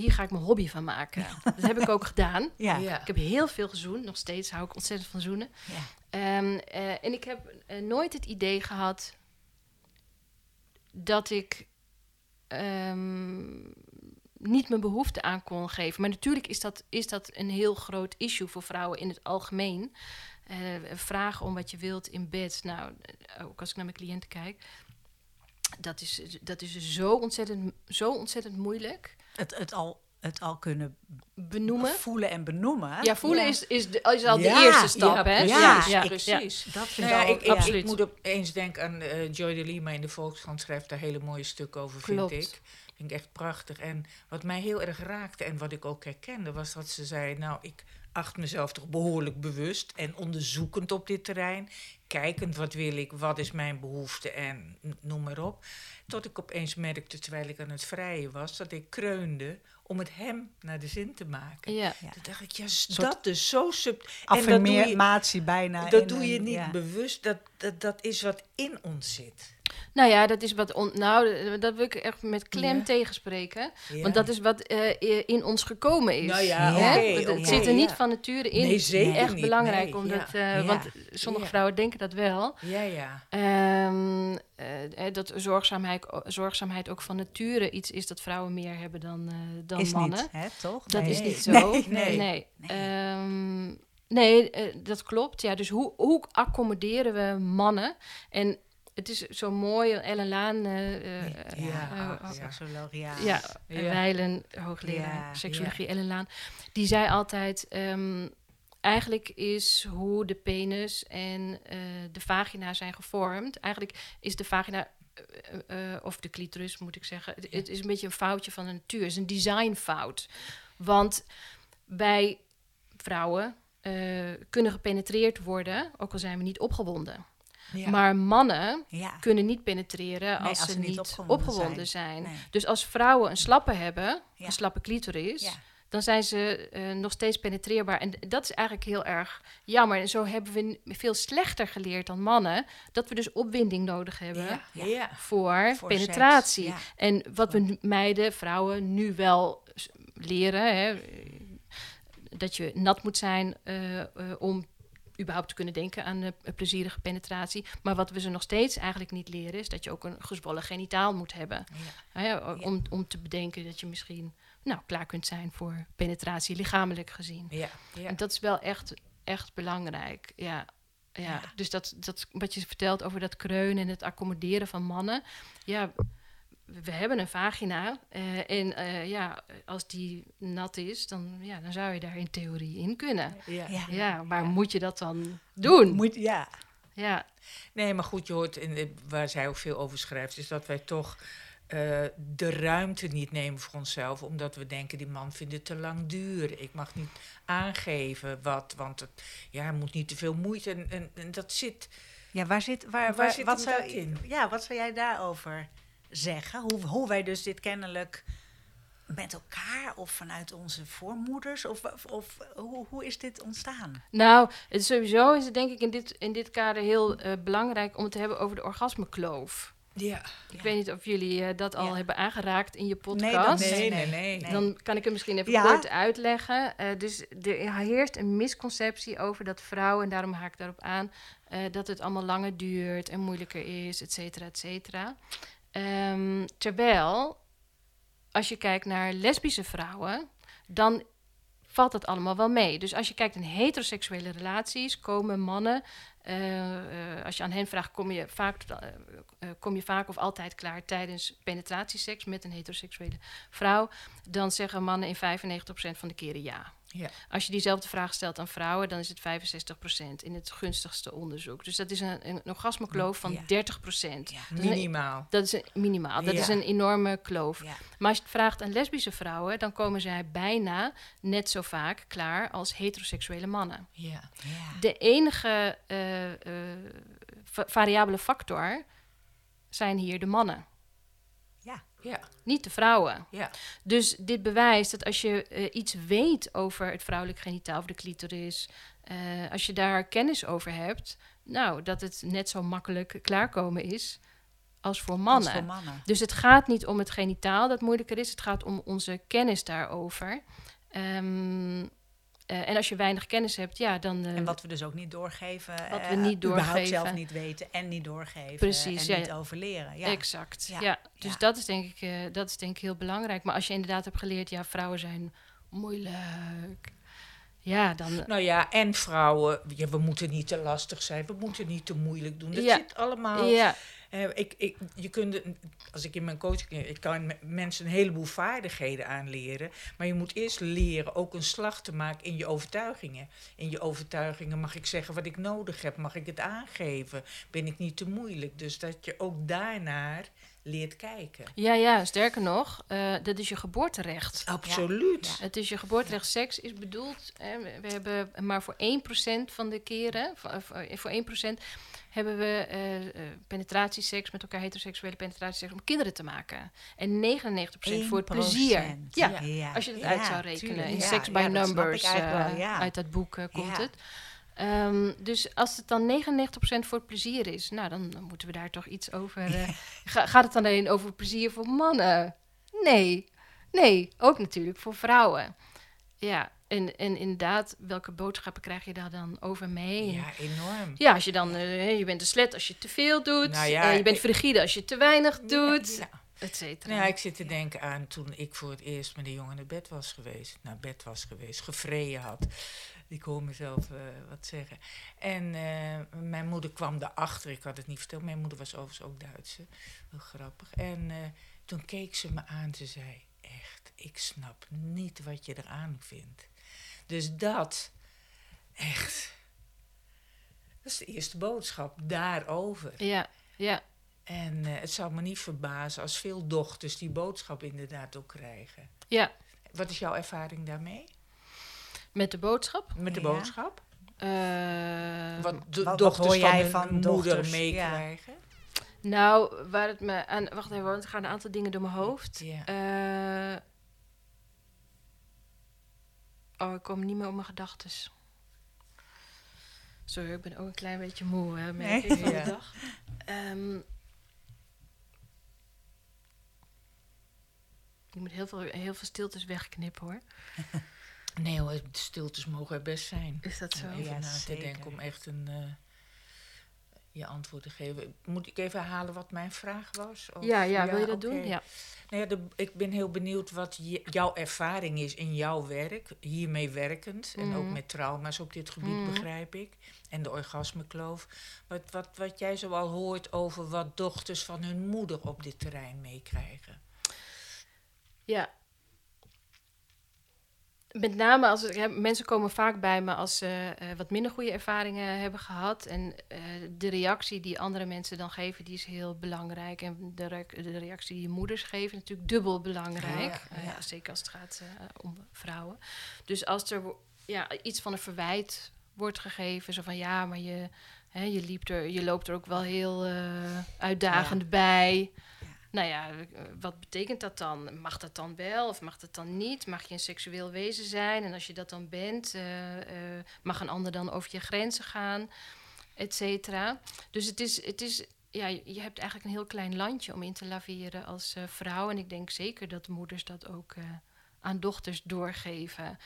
[SPEAKER 4] Hier ga ik mijn hobby van maken. Dat heb ik ook gedaan.
[SPEAKER 1] Ja.
[SPEAKER 2] Ja.
[SPEAKER 4] Ik heb heel veel gezoend. Nog steeds hou ik ontzettend van zoenen.
[SPEAKER 1] Ja.
[SPEAKER 4] Ehm, eh, en ik heb eh, nooit het idee gehad dat ik ehm, niet mijn behoefte aan kon geven. Maar natuurlijk is dat, is dat een heel groot issue voor vrouwen in het algemeen. Eh, vragen om wat je wilt in bed. Nou, ook als ik naar mijn cliënten kijk. Dat is, dat is zo, ontzettend, zo ontzettend moeilijk.
[SPEAKER 1] Het, het, al, het al kunnen
[SPEAKER 4] Benoemen.
[SPEAKER 1] voelen en benoemen.
[SPEAKER 4] Ja, voelen
[SPEAKER 2] Ja.
[SPEAKER 4] Is, is, de, is al
[SPEAKER 1] Ja,
[SPEAKER 4] de eerste stap,
[SPEAKER 2] ja,
[SPEAKER 4] hè?
[SPEAKER 2] precies,
[SPEAKER 1] Ja,
[SPEAKER 4] ja,
[SPEAKER 1] ik-
[SPEAKER 2] precies.
[SPEAKER 1] Dat vind
[SPEAKER 2] Nou ja,
[SPEAKER 1] ik
[SPEAKER 2] ik,
[SPEAKER 1] al...
[SPEAKER 2] ik,
[SPEAKER 1] ja.
[SPEAKER 4] absoluut.
[SPEAKER 2] ik moet opeens denken aan eh, Joy de Lima in de Volkskrant schrijft daar hele mooie stukken over,
[SPEAKER 4] Klopt.
[SPEAKER 2] vind ik. Vind ik echt prachtig. En wat mij heel erg raakte en wat ik ook herkende, was dat ze zei: Nou, ik acht mezelf toch behoorlijk bewust en onderzoekend op dit terrein. Kijkend wat wil ik, wat is mijn behoefte en noem maar op. Tot ik opeens merkte, terwijl ik aan het vrijen was, dat ik kreunde om het hem naar de zin te maken.
[SPEAKER 4] Ja.
[SPEAKER 1] Ja.
[SPEAKER 2] Toen dacht ik, ja, dat is zo sub. En dat doe je,
[SPEAKER 1] Affirmatie bijna.
[SPEAKER 2] dat doe je
[SPEAKER 1] een-
[SPEAKER 2] niet
[SPEAKER 1] ja.
[SPEAKER 2] bewust, dat, dat, dat is wat in ons zit.
[SPEAKER 4] Nou ja, dat is wat. On, nou, dat wil ik echt met klem
[SPEAKER 2] Ja.
[SPEAKER 4] tegenspreken.
[SPEAKER 2] Ja.
[SPEAKER 4] Want dat is wat eh, in ons gekomen is.
[SPEAKER 2] Nou ja,
[SPEAKER 4] het zit er niet van nature in.
[SPEAKER 2] Nee, zeker
[SPEAKER 4] Echt
[SPEAKER 2] niet,
[SPEAKER 4] belangrijk,
[SPEAKER 2] nee,
[SPEAKER 4] omdat, eh, want sommige vrouwen denken dat wel.
[SPEAKER 2] Ja, ja.
[SPEAKER 4] Ehm, eh, dat zorgzaamheid, zorgzaamheid ook van nature iets is dat vrouwen meer hebben dan, dan
[SPEAKER 1] Is
[SPEAKER 4] mannen.
[SPEAKER 1] niet, hè, toch?
[SPEAKER 4] Dat
[SPEAKER 1] Nee.
[SPEAKER 4] is niet zo.
[SPEAKER 1] Nee,
[SPEAKER 2] nee.
[SPEAKER 4] nee.
[SPEAKER 1] Nee.
[SPEAKER 4] Eh, dat klopt. Ja, dus hoe, hoe accommoderen we mannen? En het is zo mooi, Ellen Laan, eh,
[SPEAKER 2] Ja,
[SPEAKER 4] eh,
[SPEAKER 2] ja.
[SPEAKER 1] Seksoloog, ja.
[SPEAKER 4] ja,
[SPEAKER 2] Ja.
[SPEAKER 4] Wijlen, hoogleraar
[SPEAKER 1] Ja,
[SPEAKER 4] seksologie, Ellen Laan. Die zei altijd, ehm, eigenlijk is hoe de penis en de vagina zijn gevormd. Eigenlijk is de vagina, of de clitoris moet ik zeggen, het, het is een beetje een foutje van de natuur. Het is een designfout. Want wij vrouwen eh, kunnen gepenetreerd worden, ook al zijn we niet opgewonden.
[SPEAKER 2] Ja.
[SPEAKER 4] Maar mannen
[SPEAKER 1] Ja.
[SPEAKER 4] kunnen niet penetreren
[SPEAKER 1] Nee,
[SPEAKER 4] als, ze niet
[SPEAKER 1] opgewonden
[SPEAKER 4] opgewonden,
[SPEAKER 1] zijn.
[SPEAKER 4] zijn.
[SPEAKER 1] Nee.
[SPEAKER 4] Dus als vrouwen een slappe hebben,
[SPEAKER 1] Ja.
[SPEAKER 4] een slappe clitoris, dan zijn ze eh, nog steeds penetreerbaar. En dat is eigenlijk heel erg jammer. En zo hebben we veel slechter geleerd dan mannen, dat we dus opwinding nodig hebben voor,
[SPEAKER 1] Voor
[SPEAKER 4] penetratie. En wat we meiden, vrouwen nu wel leren, hè, dat je nat moet zijn eh, eh, om überhaupt te kunnen denken aan een plezierige penetratie. Maar wat we ze nog steeds eigenlijk niet leren, is dat je ook een gezwollen genitaal moet hebben.
[SPEAKER 2] Ja.
[SPEAKER 4] O- om, om te bedenken dat je misschien nou, klaar kunt zijn voor penetratie, lichamelijk gezien.
[SPEAKER 2] Ja. Ja.
[SPEAKER 4] En dat is wel echt, echt belangrijk. Ja. Ja,
[SPEAKER 1] Ja.
[SPEAKER 4] dus dat, dat wat je vertelt over dat kreunen en het accommoderen van mannen. Ja, we hebben een vagina. eh, en eh, ja, als die nat is, dan, ja, dan zou je daar in theorie in kunnen.
[SPEAKER 2] Ja.
[SPEAKER 1] Ja.
[SPEAKER 4] Ja, maar moet je dat dan doen?
[SPEAKER 1] Moet, ja.
[SPEAKER 4] Ja,
[SPEAKER 2] Nee, maar goed, je hoort, in de- waar zij ook veel over schrijft, is dat wij toch eh, de ruimte niet nemen voor onszelf, omdat we denken, die man vindt het te lang duren. Ik mag niet aangeven wat, want het, ja, hij moet niet te veel moeite. En, en, en dat zit,
[SPEAKER 1] Ja, waar zit, waar,
[SPEAKER 2] Waar
[SPEAKER 1] waar,
[SPEAKER 2] zit
[SPEAKER 1] wat,
[SPEAKER 2] hem
[SPEAKER 1] zou,
[SPEAKER 2] dat in?
[SPEAKER 1] Ja, wat zou jij daarover zeggen? Hoe, hoe wij dus dit kennelijk met elkaar of vanuit onze voormoeders? Of, of, of hoe, hoe is dit ontstaan?
[SPEAKER 4] nou, het, sowieso is het denk ik in dit, in dit kader heel eh, belangrijk om het te hebben over de orgasmekloof.
[SPEAKER 2] ja.
[SPEAKER 4] Ik weet niet of jullie eh, dat al
[SPEAKER 1] Ja.
[SPEAKER 4] hebben aangeraakt in je podcast.
[SPEAKER 2] Nee,
[SPEAKER 1] nee,
[SPEAKER 2] nee, nee.
[SPEAKER 1] nee.
[SPEAKER 4] Dan kan ik het misschien even
[SPEAKER 1] Ja.
[SPEAKER 4] kort uitleggen. Eh, dus er heerst een misconceptie over dat vrouwen, en daarom haak ik daarop aan, eh, dat het allemaal langer duurt en moeilijker is, et cetera, et cetera. Ehm, terwijl, als je kijkt naar lesbische vrouwen, dan valt dat allemaal wel mee. Dus als je kijkt in heteroseksuele relaties, komen mannen, eh, eh, als je aan hen vraagt, kom je, vaak, eh, kom je vaak of altijd klaar tijdens penetratieseks met een heteroseksuele vrouw, dan zeggen mannen in 95% van de keren ja.
[SPEAKER 2] Ja.
[SPEAKER 4] Als je diezelfde vraag stelt aan vrouwen, dan is het 65% in het gunstigste onderzoek. Dus dat is een, een orgasmekloof van
[SPEAKER 1] Ja.
[SPEAKER 4] 30%.
[SPEAKER 1] Ja.
[SPEAKER 4] Dat is een-
[SPEAKER 2] Minimaal.
[SPEAKER 4] Dat is een, minimaal. Dat is een enorme kloof. Maar als je het vraagt aan lesbische vrouwen, dan komen zij bijna net zo vaak klaar als heteroseksuele mannen.
[SPEAKER 2] Ja.
[SPEAKER 1] Ja.
[SPEAKER 4] De enige eh, eh, va- variabele factor zijn hier de mannen,
[SPEAKER 1] Ja.
[SPEAKER 4] Niet de vrouwen.
[SPEAKER 2] Ja.
[SPEAKER 4] Dus dit bewijst dat als je eh, iets weet over het vrouwelijk genitaal of de clitoris, eh, als je daar kennis over hebt, nou, dat het net zo makkelijk klaarkomen is als voor mannen.
[SPEAKER 1] Als voor mannen.
[SPEAKER 4] Dus het gaat niet om het genitaal dat moeilijker is, het gaat om onze kennis daarover. Ehm, eh, en als je weinig kennis hebt, ja, dan. eh,
[SPEAKER 1] En wat we dus ook niet doorgeven.
[SPEAKER 4] Wat
[SPEAKER 1] eh,
[SPEAKER 4] we niet
[SPEAKER 1] überhaupt
[SPEAKER 4] doorgeven.
[SPEAKER 1] zelf niet weten en niet doorgeven.
[SPEAKER 4] Precies,
[SPEAKER 1] En
[SPEAKER 4] ja.
[SPEAKER 1] niet overleren. Ja.
[SPEAKER 4] Exact.
[SPEAKER 1] Ja,
[SPEAKER 4] Ja. Dus. Dat, is denk ik, eh, dat is denk ik heel belangrijk. Maar als je inderdaad hebt geleerd, ja, vrouwen zijn moeilijk. Ja, dan.
[SPEAKER 2] Nou ja, en vrouwen, ja, we moeten niet te lastig zijn, we moeten niet te moeilijk doen. Dat zit allemaal.
[SPEAKER 4] ja,
[SPEAKER 2] Eh, ik, ik, je kunt, als ik in mijn coaching, ik kan me- mensen een heleboel vaardigheden aanleren, maar je moet eerst leren ook een slag te maken in je overtuigingen. In je overtuigingen mag ik zeggen wat ik nodig heb, mag ik het aangeven, ben ik niet te moeilijk. Dus dat je ook daarnaar leert kijken.
[SPEAKER 4] ja, ja, sterker nog, eh, dat is je geboorterecht.
[SPEAKER 2] Absoluut.
[SPEAKER 4] Het is je geboorterecht. Seks is bedoeld. Hè, we, hebben maar voor 1% van de keren, voor, voor- voor 1% hebben we eh, penetratieseks met elkaar, heteroseksuele penetratieseks, om kinderen te maken. En 99% voor het plezier.
[SPEAKER 1] 1%.
[SPEAKER 4] Ja,
[SPEAKER 1] Ja.
[SPEAKER 4] als je dat
[SPEAKER 1] Ja,
[SPEAKER 4] uit zou rekenen.
[SPEAKER 1] tuurlijk.
[SPEAKER 4] In Sex by Numbers, eh, uit dat boek komt het. Ehm, dus als het dan 99% voor plezier is, nou dan, dan moeten we daar toch iets over. ga- gaat het dan alleen over plezier voor mannen? Nee, nee, ook natuurlijk voor vrouwen. Ja, en, en inderdaad, welke boodschappen krijg je daar dan over mee?
[SPEAKER 2] Ja, enorm.
[SPEAKER 4] Ja, als je dan, eh, je bent een slet als je te veel doet.
[SPEAKER 2] Nou ja,
[SPEAKER 4] je bent frigide als je te weinig doet,
[SPEAKER 2] Ja.
[SPEAKER 4] et cetera.
[SPEAKER 2] Nou, ja, ik zit te denken aan toen ik voor het eerst met een jongen naar bed was geweest. Naar bed was geweest, gevreden had. Ik hoor mezelf eh, wat zeggen. En eh, mijn moeder kwam daarachter. Ik had het niet verteld. Mijn moeder was overigens ook Duitse. Heel grappig. En toen keek ze me aan. Ze zei, echt, ik snap niet wat je eraan vindt. Dus dat, echt... Dat is de eerste boodschap daarover.
[SPEAKER 4] Ja, ja.
[SPEAKER 2] En eh, het zou me niet verbazen als veel dochters die boodschap inderdaad ook krijgen.
[SPEAKER 4] ja,
[SPEAKER 2] Wat is jouw ervaring daarmee?
[SPEAKER 4] met de boodschap.
[SPEAKER 2] Met de
[SPEAKER 1] Ja.
[SPEAKER 2] boodschap?
[SPEAKER 4] Eh,
[SPEAKER 2] Wat de
[SPEAKER 1] wat
[SPEAKER 2] dochters
[SPEAKER 1] hoor
[SPEAKER 2] van
[SPEAKER 1] jij
[SPEAKER 2] hun
[SPEAKER 1] van
[SPEAKER 2] moeder
[SPEAKER 1] dochters?
[SPEAKER 2] meekrijgen?
[SPEAKER 4] Nou, waar het me aan. Wacht even, want er gaan een aantal dingen door mijn hoofd.
[SPEAKER 2] Ja.
[SPEAKER 4] Eh, oh, ik kom niet meer op mijn gedachten. Sorry, ik ben ook een klein beetje moe, hè, merk
[SPEAKER 1] Nee.
[SPEAKER 4] ik van
[SPEAKER 2] Ja.
[SPEAKER 4] de dag. Ehm, ik moet heel veel, heel veel stiltes wegknippen, hoor.
[SPEAKER 2] Nee hoor, de stiltes mogen er best zijn.
[SPEAKER 4] Is dat zo?
[SPEAKER 2] Om even
[SPEAKER 1] Ja,
[SPEAKER 2] na te denken om echt een, eh, je antwoord te geven. Moet ik even herhalen wat mijn vraag was? Of-
[SPEAKER 4] Ja, ja, wil je dat doen? Ja.
[SPEAKER 2] Nou ja, de- ik ben heel benieuwd wat je- jouw ervaring is in jouw werk, hiermee werkend. En ook
[SPEAKER 4] Mhm.
[SPEAKER 2] met trauma's op dit gebied,
[SPEAKER 4] Mhm.
[SPEAKER 2] begrijp ik. En de orgasmekloof. Wat, wat, wat jij zoal hoort over wat dochters van hun moeder op dit terrein meekrijgen.
[SPEAKER 4] Ja. Met name als mensen komen vaak bij me als ze eh, wat minder goede ervaringen hebben gehad. En eh, de reactie die andere mensen dan geven, die is heel belangrijk. En de, re- de reactie die moeders geven, natuurlijk dubbel belangrijk.
[SPEAKER 1] Ja,
[SPEAKER 4] Eh,
[SPEAKER 1] ja.
[SPEAKER 4] zeker als het gaat om vrouwen. Dus als er ja, iets van een verwijt wordt gegeven, zo van ja, maar je, hè, je, liep er, je loopt er ook wel heel uitdagend bij. Nou ja, eh, wat betekent dat dan? Mag dat dan wel of mag dat dan niet? Mag je een seksueel wezen zijn? En als je dat dan bent, eh, eh, mag een ander dan over je grenzen gaan, et cetera. Dus het is, het is, ja, je hebt eigenlijk een heel klein landje om in te laveren als vrouw. En ik denk zeker dat moeders dat ook aan dochters doorgeven.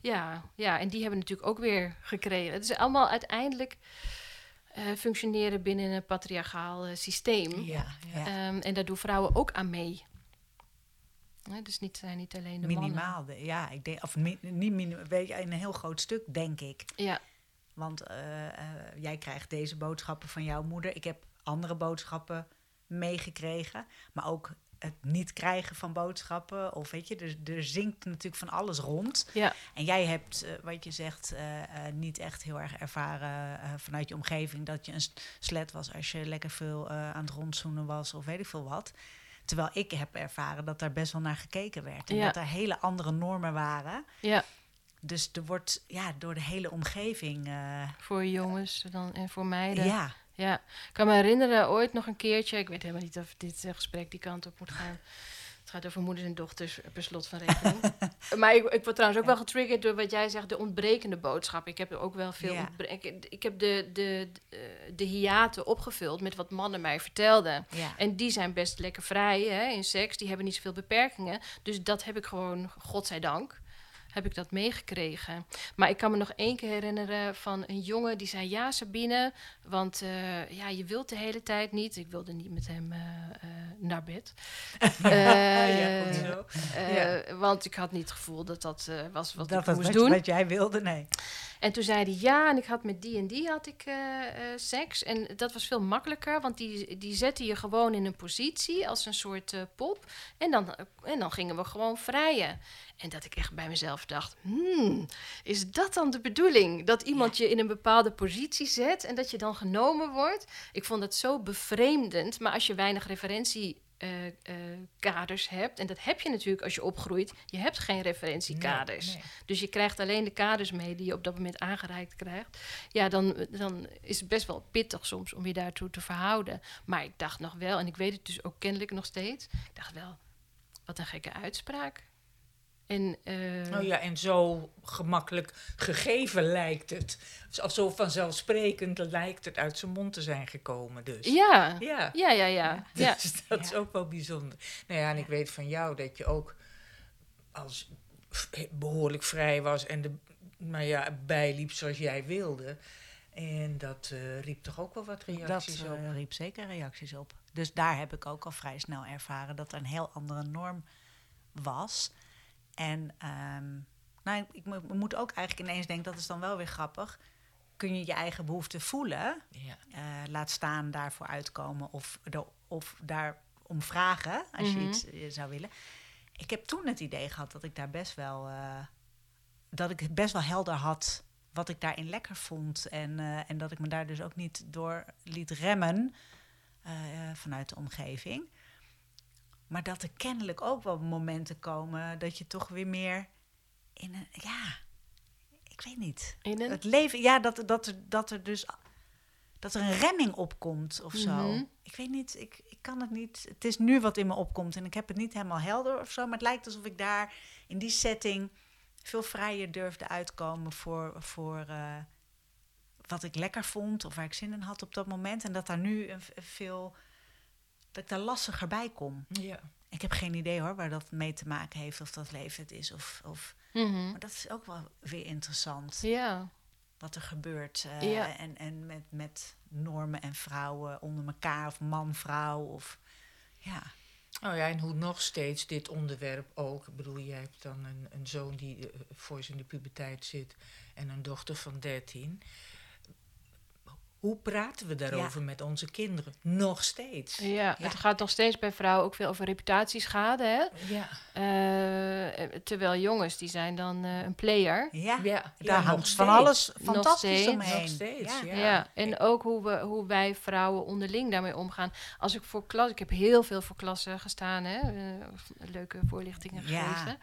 [SPEAKER 4] Ja, ja, en die hebben natuurlijk ook weer gekregen. Het is allemaal uiteindelijk eh, functioneren binnen een patriarchaal eh, systeem.
[SPEAKER 2] Ja, ja.
[SPEAKER 4] Ehm, en daar doen vrouwen ook aan mee. Dus niet, zijn niet alleen de mannen.
[SPEAKER 1] Minimaal, de- ja, ik denk, of mi- niet minimaal, weet je, een heel groot stuk, denk ik.
[SPEAKER 4] Ja,
[SPEAKER 1] Want eh, jij krijgt deze boodschappen van jouw moeder. Ik heb andere boodschappen meegekregen. Maar ook het niet krijgen van boodschappen. Of weet je, er, er zinkt natuurlijk van alles rond.
[SPEAKER 4] ja,
[SPEAKER 1] En jij hebt, eh, wat je zegt, eh, eh, niet echt heel erg ervaren vanuit je omgeving dat je een slet was als je lekker veel aan het rondzoenen was of weet ik veel wat. Terwijl ik heb ervaren dat daar best wel naar gekeken werd. En
[SPEAKER 4] Ja.
[SPEAKER 1] dat er hele andere normen waren.
[SPEAKER 4] ja,
[SPEAKER 1] Dus er wordt ja, door de hele omgeving.
[SPEAKER 4] voor jongens dan, en voor meiden.
[SPEAKER 1] ja,
[SPEAKER 4] Ja, ik kan me herinneren ooit nog een keertje, ik weet helemaal niet of dit eh, gesprek die kant op moet gaan. Het gaat over moeders en dochters eh, per slot van rekening. maar ik, ik word trouwens ook wel getriggerd door wat jij zegt, de ontbrekende boodschap. Ik heb er ook wel veel
[SPEAKER 1] Ja.
[SPEAKER 4] ik, ik heb de, de, de, eh, de hiaten opgevuld met wat mannen mij vertelden.
[SPEAKER 1] ja.
[SPEAKER 4] En die zijn best lekker vrij hè, in seks. Die hebben niet zoveel beperkingen. Dus dat heb ik gewoon, godzijdank, heb ik dat meegekregen. Maar ik kan me nog één keer herinneren van een jongen die zei... Ja, Sabine, want eh, ja, je wilt de hele tijd niet. Ik wilde niet met hem eh, eh, naar bed.
[SPEAKER 2] ja, goed zo.
[SPEAKER 4] Want ik had niet het gevoel dat dat was wat
[SPEAKER 1] dat
[SPEAKER 4] ik
[SPEAKER 1] was
[SPEAKER 4] moest doen.
[SPEAKER 1] wat jij wilde, nee.
[SPEAKER 4] En toen zei hij ja, en ik had met die en die had ik seks. En dat was veel makkelijker, want die, die zette je gewoon in een positie als een soort pop. En dan, en dan gingen we gewoon vrijen. En dat ik echt bij mezelf dacht, hmm, is dat dan de bedoeling? Dat iemand je in een bepaalde positie zet en dat je dan genomen wordt? Ik vond dat zo bevreemdend, maar als je weinig referentie... eh, eh, hebt. En dat heb je natuurlijk als je opgroeit. Je hebt geen referentiekaders.
[SPEAKER 2] Nee, nee.
[SPEAKER 4] Dus je krijgt alleen de kaders mee die je op dat moment aangereikt krijgt. Ja, dan, dan is het best wel pittig soms om je daartoe te verhouden. Maar ik dacht nog wel, en ik weet het dus ook kennelijk nog steeds. Ik dacht wel, wat een gekke uitspraak. En, eh,
[SPEAKER 2] Nou ja, en zo gemakkelijk gegeven lijkt het. Of zo vanzelfsprekend lijkt het uit zijn mond te zijn gekomen. Dus.
[SPEAKER 4] ja,
[SPEAKER 2] Ja.
[SPEAKER 4] ja, ja, ja. ja.
[SPEAKER 2] Dus dat is ook wel bijzonder. Nou ja, en ik weet van jou dat je ook als behoorlijk vrij was en de, nou ja, bijliep zoals jij wilde. En dat eh, riep toch ook wel wat
[SPEAKER 1] Dat
[SPEAKER 2] reacties op.
[SPEAKER 1] eh, riep zeker reacties op. Dus daar heb ik ook al vrij snel ervaren dat er een heel andere norm was. En ehm, nou, ik mo- moet ook eigenlijk ineens denken, dat is dan wel weer grappig. Kun je je eigen behoeften voelen?
[SPEAKER 2] Ja.
[SPEAKER 1] eh, laat staan daarvoor uitkomen of, er- of daarom vragen als je
[SPEAKER 4] Mhm.
[SPEAKER 1] iets eh, zou willen. Ik heb toen het idee gehad dat ik daar best wel, eh, dat ik het best wel helder had wat ik daarin lekker vond. En, eh, en dat ik me daar dus ook niet door liet remmen vanuit de omgeving. Maar dat er kennelijk ook wel momenten komen dat je toch weer meer in een, ja, ik weet niet.
[SPEAKER 4] In een-
[SPEAKER 1] Het leven, ja, dat, dat, er, dat er dus dat er een remming opkomt of zo.
[SPEAKER 4] Mhm.
[SPEAKER 1] Ik weet niet, ik, ik kan het niet. Het is nu wat in me opkomt en ik heb het niet helemaal helder of zo. Maar het lijkt alsof ik daar in die setting veel vrijer durfde uitkomen voor, voor eh, wat ik lekker vond of waar ik zin in had op dat moment. En dat daar nu een, een veel. Dat ik daar lastiger bij kom.
[SPEAKER 2] Ja.
[SPEAKER 1] Ik heb geen idee hoor waar dat mee te maken heeft, of dat leven het is. Of, of,
[SPEAKER 4] Mhm.
[SPEAKER 1] maar dat is ook wel weer interessant
[SPEAKER 4] Ja,
[SPEAKER 1] wat er gebeurt. eh,
[SPEAKER 4] Ja.
[SPEAKER 1] En, en met, met normen en vrouwen onder elkaar, of man-vrouw. Of ja.
[SPEAKER 2] Nou ja, en hoe nog steeds dit onderwerp ook. Ik bedoel, jij hebt dan een, een zoon die eh, voor zijn in de puberteit zit en een dochter van 13. Hoe praten we daarover met onze kinderen? Nog steeds.
[SPEAKER 4] Ja,
[SPEAKER 1] Ja.
[SPEAKER 4] het gaat nog steeds bij vrouwen ook veel over reputatieschade. Hè?
[SPEAKER 2] Ja,
[SPEAKER 4] Eh, terwijl jongens, die zijn dan eh, een player.
[SPEAKER 1] Ja,
[SPEAKER 2] ja,
[SPEAKER 1] daar
[SPEAKER 2] ja,
[SPEAKER 1] hangt
[SPEAKER 2] nog
[SPEAKER 1] van alles fantastisch omheen.
[SPEAKER 2] Nog steeds, ja.
[SPEAKER 4] Ja, en ook hoe, we, hoe wij vrouwen onderling daarmee omgaan. Als ik voor klas, ik heb heel veel voor klassen gestaan, hè, eh, leuke voorlichtingen
[SPEAKER 1] Ja.
[SPEAKER 4] gegeven.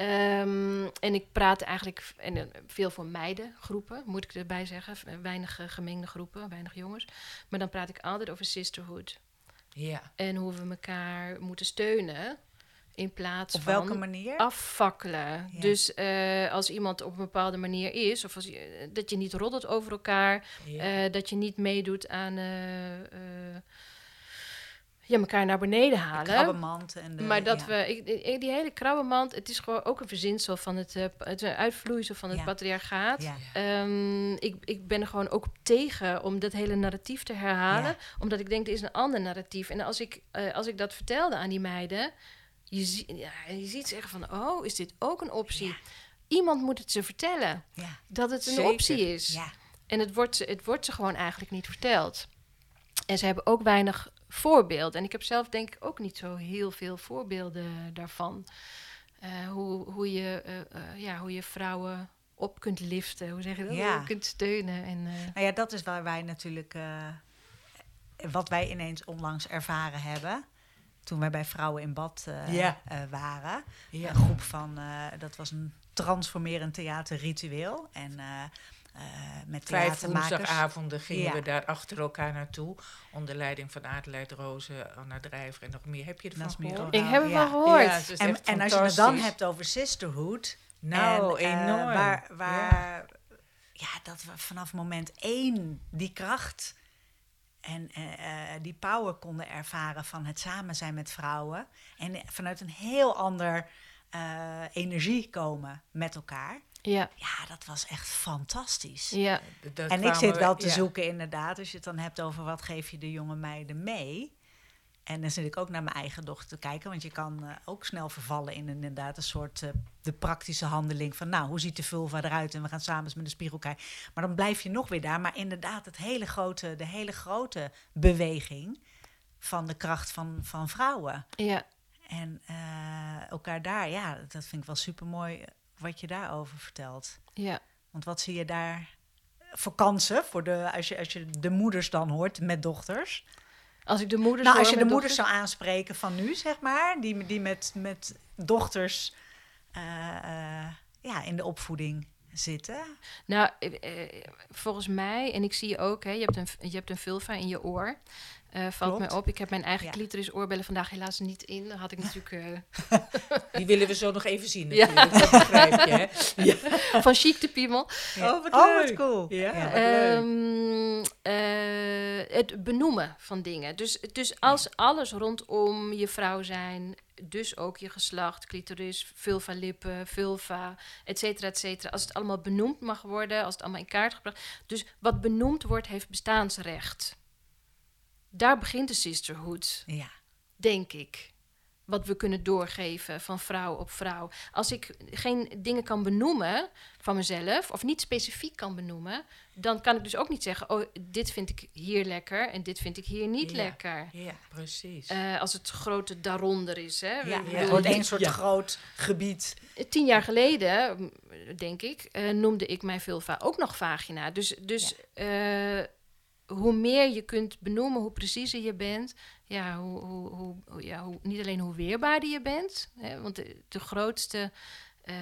[SPEAKER 4] Ehm, en ik praat eigenlijk en, eh, veel voor meidengroepen, moet ik erbij zeggen. Weinig eh, gemengde groepen, weinig jongens. Maar dan praat ik altijd over sisterhood.
[SPEAKER 2] Ja,
[SPEAKER 4] En hoe we elkaar moeten steunen in plaats
[SPEAKER 1] Op
[SPEAKER 4] van
[SPEAKER 1] welke manier?
[SPEAKER 4] afvakkelen.
[SPEAKER 1] Ja.
[SPEAKER 4] Dus eh, als iemand op een bepaalde manier is, of als je, dat je niet roddelt over elkaar,
[SPEAKER 2] ja.
[SPEAKER 4] dat je niet meedoet aan ja, elkaar naar beneden
[SPEAKER 1] De
[SPEAKER 4] halen.
[SPEAKER 1] krabbenmand en de,
[SPEAKER 4] maar dat
[SPEAKER 1] ja.
[SPEAKER 4] we, ik, die hele krabbenmand, het is gewoon ook een verzinsel van het, eh, het uitvloeisel van het
[SPEAKER 1] Ja.
[SPEAKER 4] patriarchaat.
[SPEAKER 1] Ja.
[SPEAKER 4] Ehm, ik, ik ben er gewoon ook tegen om dat hele narratief te herhalen. Omdat ik denk, er is een ander narratief. En als ik, eh, als ik dat vertelde aan die meiden, je, zie, ja, je ziet ze echt van, oh, is dit ook een optie? Iemand moet het ze vertellen dat het een
[SPEAKER 2] Zeker.
[SPEAKER 4] optie is.
[SPEAKER 1] Ja.
[SPEAKER 4] En het wordt, ze- het wordt ze gewoon eigenlijk niet verteld. En ze hebben ook weinig voorbeeld. En ik heb zelf denk ik ook niet zo heel veel voorbeelden daarvan. Eh, hoe, hoe, je, eh, eh, ja, hoe je vrouwen op kunt liften. Hoe zeg je dat?
[SPEAKER 1] Ja.
[SPEAKER 4] Hoe je kunt steunen. En, eh,
[SPEAKER 1] Nou ja, dat is waar wij natuurlijk, eh, wat wij ineens onlangs ervaren hebben. Toen wij bij Vrouwen in Bad eh, eh, waren. Een groep van, eh, dat was een transformerend theaterritueel. En eh, eh, met
[SPEAKER 2] Vijf woensdagavonden gingen
[SPEAKER 1] Ja.
[SPEAKER 2] we daar achter elkaar naartoe. Onder leiding van Adelheid Rozen, Anna Drijver en nog meer. Heb je ervan gehoord?
[SPEAKER 4] Ik heb het
[SPEAKER 1] ja.
[SPEAKER 4] wel gehoord.
[SPEAKER 2] Ja, het is
[SPEAKER 1] En, en als je het dan hebt over sisterhood.
[SPEAKER 2] Nou,
[SPEAKER 1] en, eh,
[SPEAKER 2] enorm.
[SPEAKER 1] waar, waar, ja. dat we vanaf moment één die kracht en eh, eh, die power konden ervaren van het samen zijn met vrouwen. En vanuit een heel ander eh, energie komen met elkaar.
[SPEAKER 4] Ja,
[SPEAKER 1] Ja, dat was echt fantastisch.
[SPEAKER 4] ja,
[SPEAKER 1] En ik zit
[SPEAKER 2] we-
[SPEAKER 1] wel te
[SPEAKER 2] ja.
[SPEAKER 1] zoeken inderdaad, als je het dan hebt over wat geef je de jonge meiden mee. En dan zit ik ook naar mijn eigen dochter te kijken, want je kan eh, ook snel vervallen in inderdaad een soort eh, de praktische handeling van, nou, hoe ziet de vulva eruit en we gaan samen eens met de spiegel kijken. Maar dan blijf je nog weer daar. Maar inderdaad, het hele grote, de hele grote beweging van de kracht van, van vrouwen.
[SPEAKER 4] ja.
[SPEAKER 1] En eh, elkaar daar, ja, dat vind ik wel super mooi wat je daarover vertelt.
[SPEAKER 4] ja.
[SPEAKER 1] Want wat zie je daar voor kansen voor de, als, je, als je de moeders dan hoort met dochters?
[SPEAKER 4] Als ik de moeders
[SPEAKER 1] nou, als je de moeders zou aanspreken van nu, zeg maar, die, die met, met dochters eh, eh, ja, in de opvoeding zitten.
[SPEAKER 4] Nou, eh, volgens mij, en ik zie je ook, hè, je, hebt een, je hebt een vulva in je oor. Eh, valt
[SPEAKER 1] Klopt.
[SPEAKER 4] mij op. Ik heb mijn eigen
[SPEAKER 1] Ja.
[SPEAKER 4] clitoris oorbellen vandaag helaas niet in. Dat had ik natuurlijk eh,
[SPEAKER 2] Die willen we zo nog even zien
[SPEAKER 4] Ja.
[SPEAKER 2] natuurlijk. Dat begrijp je, hè? Ja.
[SPEAKER 4] van chic de piemel.
[SPEAKER 1] Ja.
[SPEAKER 2] Oh, wat
[SPEAKER 1] oh,
[SPEAKER 2] leuk.
[SPEAKER 1] wat cool.
[SPEAKER 2] Ja.
[SPEAKER 1] Ja.
[SPEAKER 2] Wat leuk.
[SPEAKER 4] Ehm, eh, het benoemen van dingen. Dus, dus als alles rondom je vrouw zijn, dus ook je geslacht, clitoris, vulva lippen, vulva, et cetera, et cetera. Als het allemaal benoemd mag worden, als het allemaal in kaart gebracht. Dus wat benoemd wordt, heeft bestaansrecht. Daar begint de sisterhood
[SPEAKER 1] Ja.
[SPEAKER 4] denk ik. Wat we kunnen doorgeven van vrouw op vrouw. Als ik geen dingen kan benoemen van mezelf, of niet specifiek kan benoemen, dan kan ik dus ook niet zeggen: Oh, dit vind ik hier lekker en dit vind ik hier niet
[SPEAKER 2] Ja.
[SPEAKER 4] lekker.
[SPEAKER 2] Ja, precies.
[SPEAKER 4] Eh, als het grote daaronder is. Hè.
[SPEAKER 1] Ja,
[SPEAKER 4] bedoel,
[SPEAKER 1] wordt één soort
[SPEAKER 2] Ja.
[SPEAKER 1] groot gebied.
[SPEAKER 4] Tien jaar geleden, denk ik, eh, noemde ik mijn vulva ook nog vagina. Dus, dus eh, hoe meer je kunt benoemen, hoe preciezer je bent. Ja, hoe, hoe, hoe, ja hoe, niet alleen hoe weerbaarder je bent. Hè, want de, de grootste eh,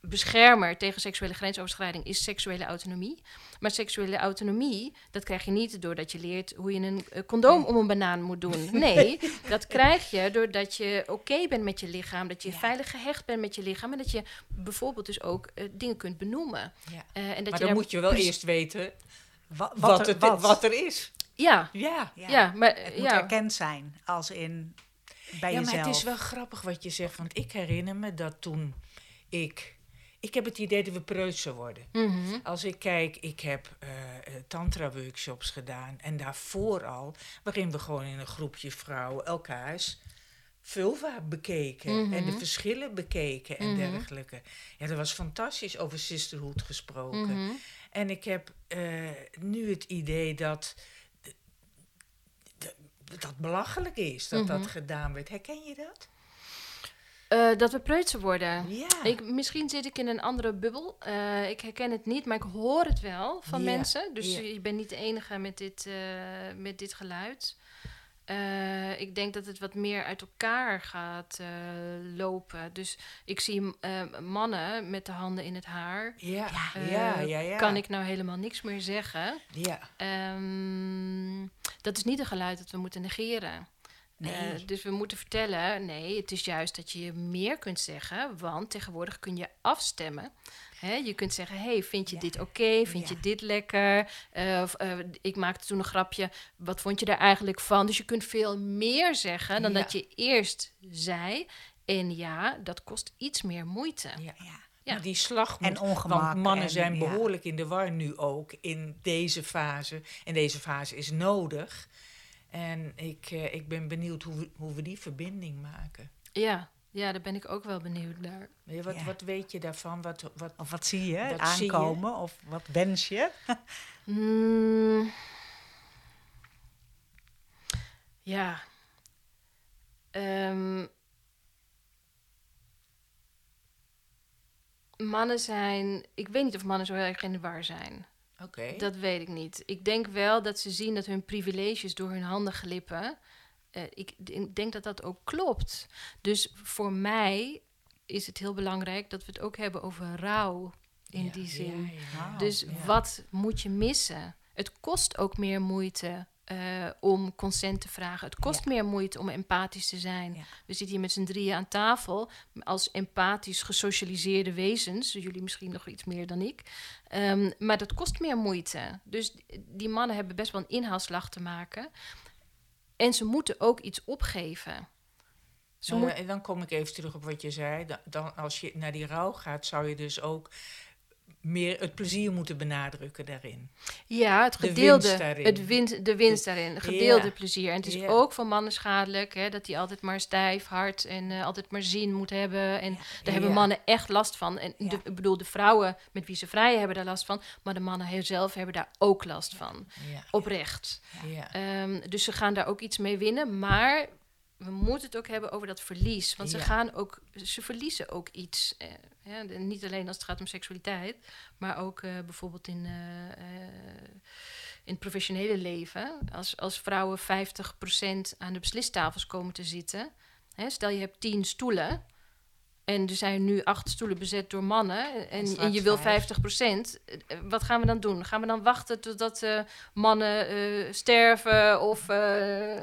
[SPEAKER 4] beschermer tegen seksuele grensoverschrijding is seksuele autonomie. Maar seksuele autonomie, dat krijg je niet doordat je leert hoe je een eh, condoom om een banaan moet doen. Nee, dat krijg je doordat je oké bent met je lichaam, dat je
[SPEAKER 1] Ja.
[SPEAKER 4] veilig gehecht bent met je lichaam en dat je bijvoorbeeld dus ook eh, dingen kunt benoemen.
[SPEAKER 2] Ja.
[SPEAKER 4] En dat
[SPEAKER 2] maar
[SPEAKER 4] je
[SPEAKER 2] dan moet je wel eerst weten
[SPEAKER 1] Wat,
[SPEAKER 2] wat,
[SPEAKER 1] er,
[SPEAKER 2] het,
[SPEAKER 1] wat.
[SPEAKER 2] wat er is.
[SPEAKER 4] Ja,
[SPEAKER 2] Ja.
[SPEAKER 4] ja, maar
[SPEAKER 1] Het moet
[SPEAKER 4] ja.
[SPEAKER 1] erkend zijn, als in bij
[SPEAKER 2] ja,
[SPEAKER 1] jezelf.
[SPEAKER 2] maar het is wel grappig wat je zegt. Want ik herinner me dat toen ik... Ik heb het idee dat we preutser worden.
[SPEAKER 4] Mhm.
[SPEAKER 2] Als ik kijk, ik heb eh, eh, tantra-workshops gedaan. En daarvoor al, waarin we gewoon in een groepje vrouwen elkaars vulva bekeken. En de
[SPEAKER 4] Mhm.
[SPEAKER 2] verschillen bekeken en
[SPEAKER 4] Mhm.
[SPEAKER 2] dergelijke. Ja, dat was fantastisch over sisterhood gesproken.
[SPEAKER 4] Mhm.
[SPEAKER 2] En ik heb eh, nu het idee dat d- d- dat belachelijk is dat
[SPEAKER 4] Mhm.
[SPEAKER 2] dat gedaan werd. Herken je dat?
[SPEAKER 4] Eh, dat we preutser worden.
[SPEAKER 2] Ja.
[SPEAKER 4] Ik, misschien zit ik in een andere bubbel. Eh, ik herken het niet, maar ik hoor het wel van
[SPEAKER 2] Ja,
[SPEAKER 4] mensen. Dus
[SPEAKER 2] ja.
[SPEAKER 4] je bent niet de enige met dit, met dit geluid. Eh, ik denk dat het wat meer uit elkaar gaat eh, lopen. Dus ik zie eh, mannen met de handen in het haar.
[SPEAKER 2] ja, ja, ja, ja.
[SPEAKER 4] Kan ik nou helemaal niks meer zeggen?
[SPEAKER 2] Ja,
[SPEAKER 4] Ehm, dat is niet een geluid dat we moeten negeren.
[SPEAKER 1] Nee.
[SPEAKER 4] Dus we moeten vertellen, nee, het is juist dat je meer kunt zeggen, want tegenwoordig kun je afstemmen. Hè, je kunt zeggen, hey, vind je
[SPEAKER 1] Ja.
[SPEAKER 4] dit oké? Vind
[SPEAKER 1] Ja.
[SPEAKER 4] je dit lekker? Eh, of, eh, ik maakte toen een grapje, wat vond je daar eigenlijk van? Dus je kunt veel meer zeggen dan
[SPEAKER 2] Ja.
[SPEAKER 4] dat je eerst zei. En ja, dat kost iets meer moeite.
[SPEAKER 2] ja.
[SPEAKER 1] Ja.
[SPEAKER 4] Ja.
[SPEAKER 2] Maar die slag moet
[SPEAKER 1] En ongemak.
[SPEAKER 2] Want mannen
[SPEAKER 1] en,
[SPEAKER 2] zijn
[SPEAKER 1] ja.
[SPEAKER 2] behoorlijk in de war nu ook in deze fase. En deze fase is nodig. En ik, eh, ik ben benieuwd hoe we, hoe we die verbinding maken.
[SPEAKER 4] Ja, ja, daar ben ik ook wel benieuwd naar.
[SPEAKER 2] Ja, Wat,
[SPEAKER 1] Ja.
[SPEAKER 2] wat weet je daarvan? Wat, wat,
[SPEAKER 1] Of wat zie je
[SPEAKER 2] Wat zie je?
[SPEAKER 1] aankomen? Of wat wens je?
[SPEAKER 4] Mm. Ja. Ehm. mannen zijn. Ik weet niet of mannen zo heel erg in de war zijn.
[SPEAKER 2] Oké.
[SPEAKER 4] Dat weet ik niet. Ik denk wel dat ze zien dat hun privileges door hun handen glippen. Eh, ik, denk dat dat ook klopt. Dus voor mij is het heel belangrijk dat we het ook hebben over rouw. In
[SPEAKER 2] Ja,
[SPEAKER 4] die zin.
[SPEAKER 2] ja, ja.
[SPEAKER 4] Dus wat moet je missen? Het kost ook meer moeite eh, om consent te vragen. Het kost meer moeite om empathisch te zijn. We zitten hier met z'n drieën aan tafel als empathisch gesocialiseerde wezens. Jullie misschien nog iets meer dan ik. Ehm, maar dat kost meer moeite. Dus die mannen hebben best wel een inhaalslag te maken. En ze moeten ook iets opgeven. Ze
[SPEAKER 2] Nou,
[SPEAKER 4] moet-
[SPEAKER 2] en dan kom ik even terug op wat je zei. Dan, dan als je naar die rouw gaat, zou je dus ook meer het plezier moeten benadrukken daarin.
[SPEAKER 4] Ja, het
[SPEAKER 2] De
[SPEAKER 4] gedeelde,
[SPEAKER 2] winst daarin.
[SPEAKER 4] het win, de winst daarin, gedeelde
[SPEAKER 2] Ja.
[SPEAKER 4] plezier. En het is
[SPEAKER 2] Ja.
[SPEAKER 4] ook voor mannen schadelijk, hè, dat hij altijd maar stijf, hard en eh, altijd maar zin moet hebben. En daar hebben mannen echt last van. En de, ik bedoel, de vrouwen met wie ze vrijen hebben daar last van, maar de mannen zelf hebben daar ook last van. Oprecht.
[SPEAKER 2] Ja.
[SPEAKER 4] Ehm, dus ze gaan daar ook iets mee winnen, maar we moeten het ook hebben over dat verlies. Want ze gaan ook, ze verliezen ook iets. eh, de- niet alleen als het gaat om seksualiteit, maar ook eh, bijvoorbeeld in, eh, eh, in het professionele leven. Als, als vrouwen 50% aan de beslistafels komen te zitten. Hè, stel je hebt 10 stoelen. En er zijn nu acht stoelen bezet door mannen. En, en je wil
[SPEAKER 1] vijf.
[SPEAKER 4] 50 procent. Wat gaan we dan doen? Gaan we dan wachten totdat eh, mannen eh, sterven? Of eh,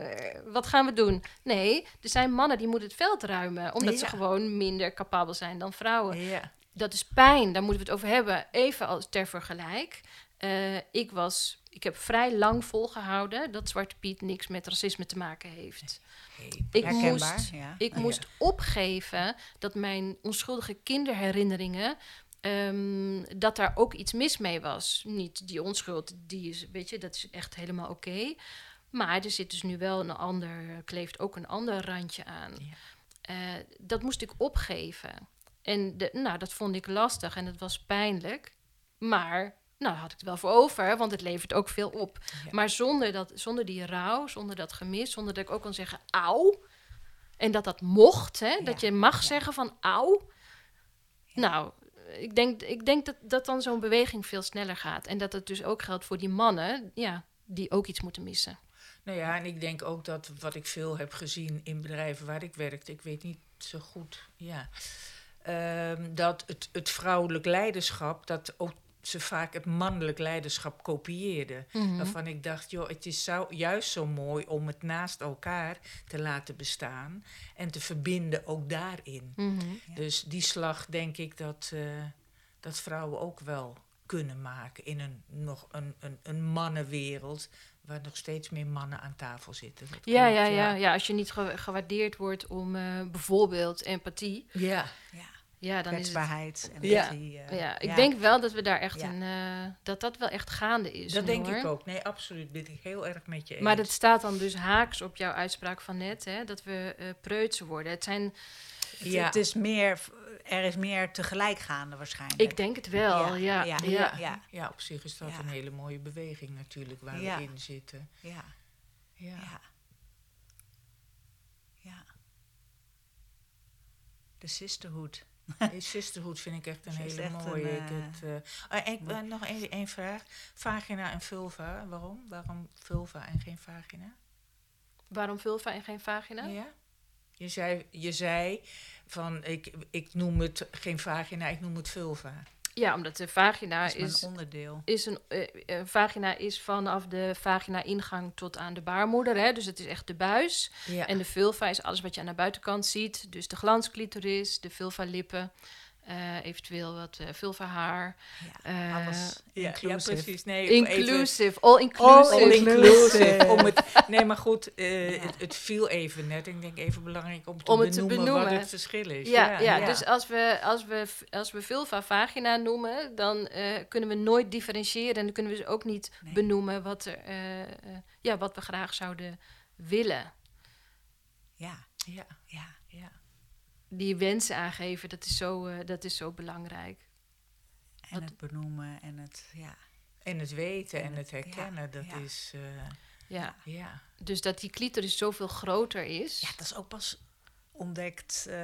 [SPEAKER 4] wat gaan we doen? Nee, er zijn mannen die moeten het veld ruimen. Omdat ze gewoon minder capabel zijn dan vrouwen.
[SPEAKER 2] Ja.
[SPEAKER 4] Dat is pijn, daar moeten we het over hebben. Even als ter vergelijk. Eh, ik, was, ik heb vrij lang volgehouden dat Zwarte Piet niks met racisme te maken heeft.
[SPEAKER 2] Hey.
[SPEAKER 4] Ik
[SPEAKER 1] Herkenbaar,
[SPEAKER 4] moest,
[SPEAKER 1] ja.
[SPEAKER 4] ik
[SPEAKER 2] Ja.
[SPEAKER 4] moest opgeven dat mijn onschuldige kinderherinneringen. ehm, dat daar ook iets mis mee was. Niet die onschuld, die is, weet je, dat is echt helemaal oké. Maar er zit dus nu wel een ander, kleeft ook een ander randje aan.
[SPEAKER 2] Ja.
[SPEAKER 4] Eh, dat moest ik opgeven. En de, nou, dat vond ik lastig en het was pijnlijk. Maar nou, daar had ik het wel voor over, want het levert ook veel op.
[SPEAKER 2] Ja.
[SPEAKER 4] Maar zonder, dat, zonder die rouw, zonder dat gemis, zonder dat ik ook kan zeggen auw. En dat dat mocht, hè? dat je mag
[SPEAKER 1] ja.
[SPEAKER 4] zeggen van auw. Nou, ik denk, ik denk dat, dat dan zo'n beweging veel sneller gaat. En dat het dus ook geldt voor die mannen, ja, die ook iets moeten missen.
[SPEAKER 2] Nou ja, en ik denk ook dat wat ik veel heb gezien in bedrijven waar ik werkte, ik weet niet zo goed, ja, ehm, dat het, het vrouwelijk leiderschap, dat ook ze vaak het mannelijk leiderschap kopieerden.
[SPEAKER 4] Mhm.
[SPEAKER 2] Waarvan ik dacht, joh, het is zo, juist zo mooi om het naast elkaar te laten bestaan en te verbinden ook daarin.
[SPEAKER 4] Mhm.
[SPEAKER 1] Ja.
[SPEAKER 2] Dus die slag denk ik dat, eh, dat vrouwen ook wel kunnen maken in een, nog een, een, een mannenwereld waar nog steeds meer mannen aan tafel zitten.
[SPEAKER 4] Ja, ja, ja, ja. Als je niet ge- gewaardeerd wordt om eh, bijvoorbeeld empathie,
[SPEAKER 2] Ja,
[SPEAKER 1] Ja.
[SPEAKER 4] Ja, dan is het.
[SPEAKER 1] En
[SPEAKER 2] Ja.
[SPEAKER 1] eh,
[SPEAKER 4] Ja, ik
[SPEAKER 1] ja.
[SPEAKER 4] denk wel dat we daar echt
[SPEAKER 1] Ja.
[SPEAKER 4] een. eh, dat dat wel echt gaande is.
[SPEAKER 2] dat
[SPEAKER 4] nu,
[SPEAKER 2] denk
[SPEAKER 4] hoor.
[SPEAKER 2] ik ook. Nee, absoluut. Ben ik heel erg met je eens.
[SPEAKER 4] Maar dat staat dan dus haaks op jouw uitspraak van net, hè, dat we eh preutser worden. Het zijn.
[SPEAKER 1] Het,
[SPEAKER 2] Ja.
[SPEAKER 1] het is meer er is meer tegelijk gaande waarschijnlijk.
[SPEAKER 4] Ik denk het wel, ja.
[SPEAKER 1] Ja,
[SPEAKER 4] ja.
[SPEAKER 1] ja, ja,
[SPEAKER 2] Ja, op zich is dat
[SPEAKER 1] Ja.
[SPEAKER 2] een hele mooie beweging natuurlijk waar
[SPEAKER 1] Ja.
[SPEAKER 2] we in zitten.
[SPEAKER 1] ja,
[SPEAKER 2] Ja.
[SPEAKER 1] ja. ja. De sisterhood.
[SPEAKER 2] Sisterhood vind ik echt een
[SPEAKER 1] is
[SPEAKER 2] hele
[SPEAKER 1] echt
[SPEAKER 2] mooie.
[SPEAKER 1] een,
[SPEAKER 2] ik
[SPEAKER 1] eh,
[SPEAKER 2] het, eh, ah, ik, eh, nog één één vraag. Vagina en vulva, waarom? Waarom vulva en geen vagina?
[SPEAKER 4] Waarom vulva en geen vagina?
[SPEAKER 2] Ja? Je zei, je zei van ik, ik noem het geen vagina, ik noem het vulva.
[SPEAKER 4] Ja, omdat de vagina
[SPEAKER 1] is
[SPEAKER 4] is,
[SPEAKER 1] mijn onderdeel.
[SPEAKER 4] is een eh, eh, vagina is vanaf de vagina-ingang tot aan de baarmoeder. Hè? Dus het is echt de buis.
[SPEAKER 2] Ja.
[SPEAKER 4] En de vulva is alles wat je aan de buitenkant ziet. Dus de glansclitoris, de vulva-lippen, eh, eventueel wat eh vulva-haar.
[SPEAKER 1] Ja,
[SPEAKER 4] Eh,
[SPEAKER 1] alles
[SPEAKER 2] ja, ja,
[SPEAKER 1] inclusive.
[SPEAKER 2] precies. Nee, even-
[SPEAKER 4] Inclusive, all inclusive.
[SPEAKER 2] All inclusive. Om het, nee, maar goed, eh,
[SPEAKER 1] Ja.
[SPEAKER 2] het, het viel even net. Ik denk even belangrijk om te,
[SPEAKER 4] Om het te
[SPEAKER 2] benoemen, wat
[SPEAKER 4] benoemen.
[SPEAKER 2] het verschil is.
[SPEAKER 4] Ja, ja, dus als we, als we, als we vulva vagina noemen, dan eh, kunnen we nooit differentiëren. En dan kunnen we dus ook niet
[SPEAKER 1] Nee.
[SPEAKER 4] benoemen wat, er, ja, wat we graag zouden willen.
[SPEAKER 1] Ja,
[SPEAKER 2] ja,
[SPEAKER 1] ja.
[SPEAKER 4] Die wensen aangeven, dat is zo, eh, dat is zo belangrijk.
[SPEAKER 1] En
[SPEAKER 4] Wat-
[SPEAKER 1] het benoemen en het, ja.
[SPEAKER 2] En het weten en
[SPEAKER 1] En
[SPEAKER 2] het
[SPEAKER 1] het- ja,
[SPEAKER 2] herkennen, dat
[SPEAKER 1] ja.
[SPEAKER 2] is... eh,
[SPEAKER 4] Ja.
[SPEAKER 2] ja.
[SPEAKER 4] Dus dat die clitoris zoveel groter is.
[SPEAKER 1] Ja, dat is ook pas ontdekt. eh,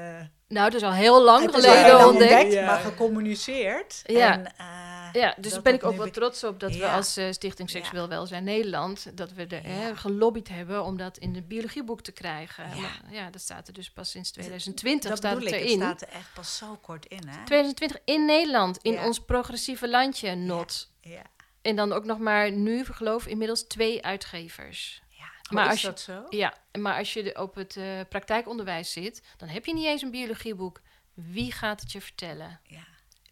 [SPEAKER 4] Nou, dat is al heel lang
[SPEAKER 1] het
[SPEAKER 4] geleden
[SPEAKER 1] al
[SPEAKER 4] ontdekt.
[SPEAKER 2] Ja.
[SPEAKER 1] maar gecommuniceerd.
[SPEAKER 4] Ja.
[SPEAKER 1] En, eh,
[SPEAKER 4] Ja, dus daar
[SPEAKER 1] dat
[SPEAKER 4] ben ik
[SPEAKER 1] dat
[SPEAKER 4] ook wel trots op dat we als eh, Stichting
[SPEAKER 1] Ja.
[SPEAKER 4] Seksueel Welzijn Nederland, dat we er hè, gelobbyd hebben om dat in het biologieboek te krijgen.
[SPEAKER 1] Ja.
[SPEAKER 4] Maar ja, dat staat er dus pas sinds 2020
[SPEAKER 1] dat
[SPEAKER 4] staat
[SPEAKER 1] bedoel
[SPEAKER 4] het
[SPEAKER 1] ik,
[SPEAKER 4] erin.
[SPEAKER 1] het staat er echt pas zo kort in, hè?
[SPEAKER 4] 2020 in Nederland, in
[SPEAKER 1] Ja.
[SPEAKER 4] ons progressieve landje, not.
[SPEAKER 1] Ja,
[SPEAKER 4] En dan ook nog maar nu, geloof ik, inmiddels twee uitgevers.
[SPEAKER 2] Maar
[SPEAKER 4] Maar
[SPEAKER 2] is
[SPEAKER 4] als je-
[SPEAKER 2] dat zo?
[SPEAKER 4] Ja, maar als je op het eh, praktijkonderwijs zit, dan heb je niet eens een biologieboek. Wie gaat het je vertellen?
[SPEAKER 1] ja.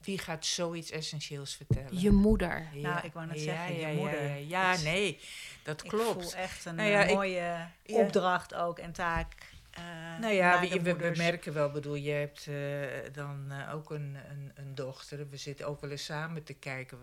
[SPEAKER 2] Wie gaat zoiets essentieels vertellen?
[SPEAKER 4] Je moeder.
[SPEAKER 2] Ja.
[SPEAKER 1] Nou, ik wou net
[SPEAKER 2] Ja,
[SPEAKER 1] zeggen, je
[SPEAKER 2] ja, ja,
[SPEAKER 1] moeder.
[SPEAKER 2] Ja, ja, nee, dat
[SPEAKER 1] Ik
[SPEAKER 2] klopt.
[SPEAKER 1] voel echt een
[SPEAKER 2] Nou ja,
[SPEAKER 1] eh,
[SPEAKER 2] ik-
[SPEAKER 1] mooie
[SPEAKER 2] ja.
[SPEAKER 1] opdracht ook en taak. eh,
[SPEAKER 2] Nou ja, we, we- merken wel, bedoel, je hebt eh, dan eh, ook een, een, een dochter. We zitten ook wel eens samen te kijken.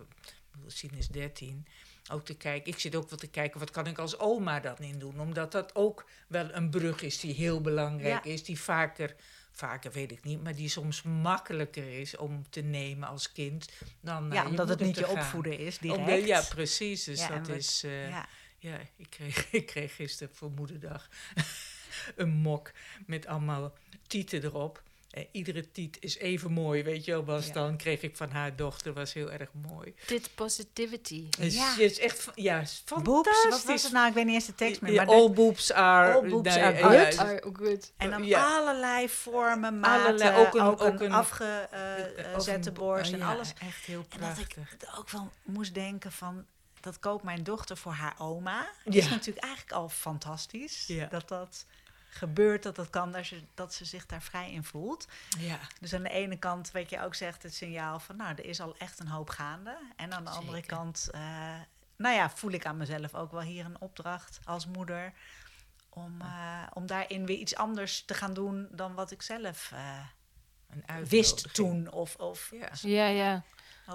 [SPEAKER 2] Ik Sien is 13. Ook te kijken. Ik zit ook wel te kijken, wat kan ik als oma dan in doen? Omdat dat ook wel een brug is die heel belangrijk
[SPEAKER 1] Ja.
[SPEAKER 2] is. Die vaker, vaker weet ik niet, maar die soms makkelijker is om te nemen als kind dan
[SPEAKER 1] Ja, omdat het niet je
[SPEAKER 2] gaan.
[SPEAKER 1] opvoeden is, direct.
[SPEAKER 2] ja, precies. Dus
[SPEAKER 1] Ja,
[SPEAKER 2] dat is... eh,
[SPEAKER 1] ja.
[SPEAKER 2] ja, ik kreeg, ik kreeg gisteren voor moederdag een mok met allemaal tieten erop. En iedere tiet is even mooi, weet je wel. Was
[SPEAKER 1] Ja.
[SPEAKER 2] dan kreeg ik van haar dochter, was heel erg mooi.
[SPEAKER 4] Dit positivity.
[SPEAKER 2] Dus
[SPEAKER 1] Ja.
[SPEAKER 2] het is echt, ja, is
[SPEAKER 1] Boobs,
[SPEAKER 2] fantastisch.
[SPEAKER 1] wat was het nou? Ik weet niet eens de tekst meer. Maar de-
[SPEAKER 2] all boobs are...
[SPEAKER 1] All boobs
[SPEAKER 2] nee,
[SPEAKER 1] are good.
[SPEAKER 2] ja,
[SPEAKER 4] Are good.
[SPEAKER 1] en dan
[SPEAKER 2] ja.
[SPEAKER 1] allerlei vormen, maten,
[SPEAKER 2] Allerlei-
[SPEAKER 1] ook een,
[SPEAKER 2] een-
[SPEAKER 1] ook een,
[SPEAKER 2] ook een-
[SPEAKER 1] afgezette
[SPEAKER 2] of een-
[SPEAKER 1] borst
[SPEAKER 2] oh
[SPEAKER 1] en
[SPEAKER 2] ja,
[SPEAKER 1] alles.
[SPEAKER 2] Echt heel
[SPEAKER 1] En dat ik
[SPEAKER 2] prachtig.
[SPEAKER 1] ook wel moest denken van... dat koopt mijn dochter voor haar oma. Dat
[SPEAKER 2] Ja.
[SPEAKER 1] is natuurlijk eigenlijk al fantastisch.
[SPEAKER 2] Ja.
[SPEAKER 1] Dat dat gebeurt, dat dat kan, dat, je, dat ze zich daar vrij in voelt.
[SPEAKER 2] Ja,
[SPEAKER 1] Dus aan de ene kant, wat je ook zegt, het signaal van... nou, er is al echt een hoop gaande. En aan de andere kant, eh, nou ja, voel ik aan mezelf ook wel hier een opdracht als moeder... om, eh, om daarin weer iets anders te gaan doen dan wat ik zelf eh,
[SPEAKER 2] een
[SPEAKER 1] wist toen. Of, of
[SPEAKER 2] Ja.
[SPEAKER 4] Ja, ja.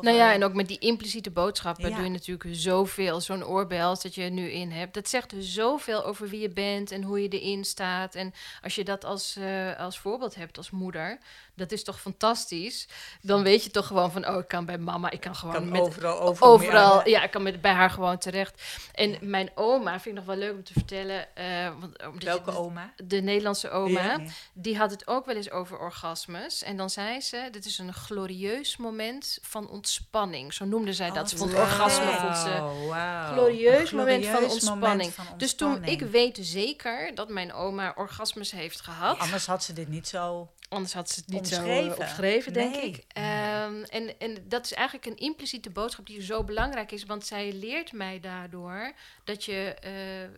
[SPEAKER 4] Nou ja, en ook met die impliciete boodschappen
[SPEAKER 1] Ja.
[SPEAKER 4] doe je natuurlijk zoveel. Zo'n oorbel als dat je er nu in hebt. Dat zegt dus zoveel over wie je bent en hoe je erin staat. En als je dat als, eh, als voorbeeld hebt als moeder, dat is toch fantastisch. Dan weet je toch gewoon van, oh, ik kan bij mama, ik kan gewoon
[SPEAKER 2] Kan
[SPEAKER 4] met
[SPEAKER 2] overal, overal,
[SPEAKER 4] overal, ja, ik kan met, bij haar gewoon terecht. En mijn oma, vind ik nog wel leuk om te vertellen. eh, want,
[SPEAKER 2] Welke
[SPEAKER 4] de-
[SPEAKER 2] oma?
[SPEAKER 4] De Nederlandse oma.
[SPEAKER 2] Ja.
[SPEAKER 4] Die had het ook wel eens over orgasmes. En dan zei ze, dit is een glorieus moment van ontspanning. Zo noemde zij dat. Ze
[SPEAKER 1] Oh,
[SPEAKER 4] vond orgasme vond ze
[SPEAKER 2] Wauw, wauw.
[SPEAKER 4] glorieus moment van ontspanning.
[SPEAKER 1] moment van
[SPEAKER 4] Dus toen, ik weet zeker dat mijn oma orgasmes heeft gehad.
[SPEAKER 1] Anders had ze dit niet zo...
[SPEAKER 4] Anders had ze het niet zo
[SPEAKER 1] Omschreven.
[SPEAKER 4] uh, opgeschreven, denk
[SPEAKER 1] Nee.
[SPEAKER 4] ik. Ehm, en, en dat is eigenlijk een impliciete boodschap die zo belangrijk is. Want zij leert mij daardoor dat je eh, eh,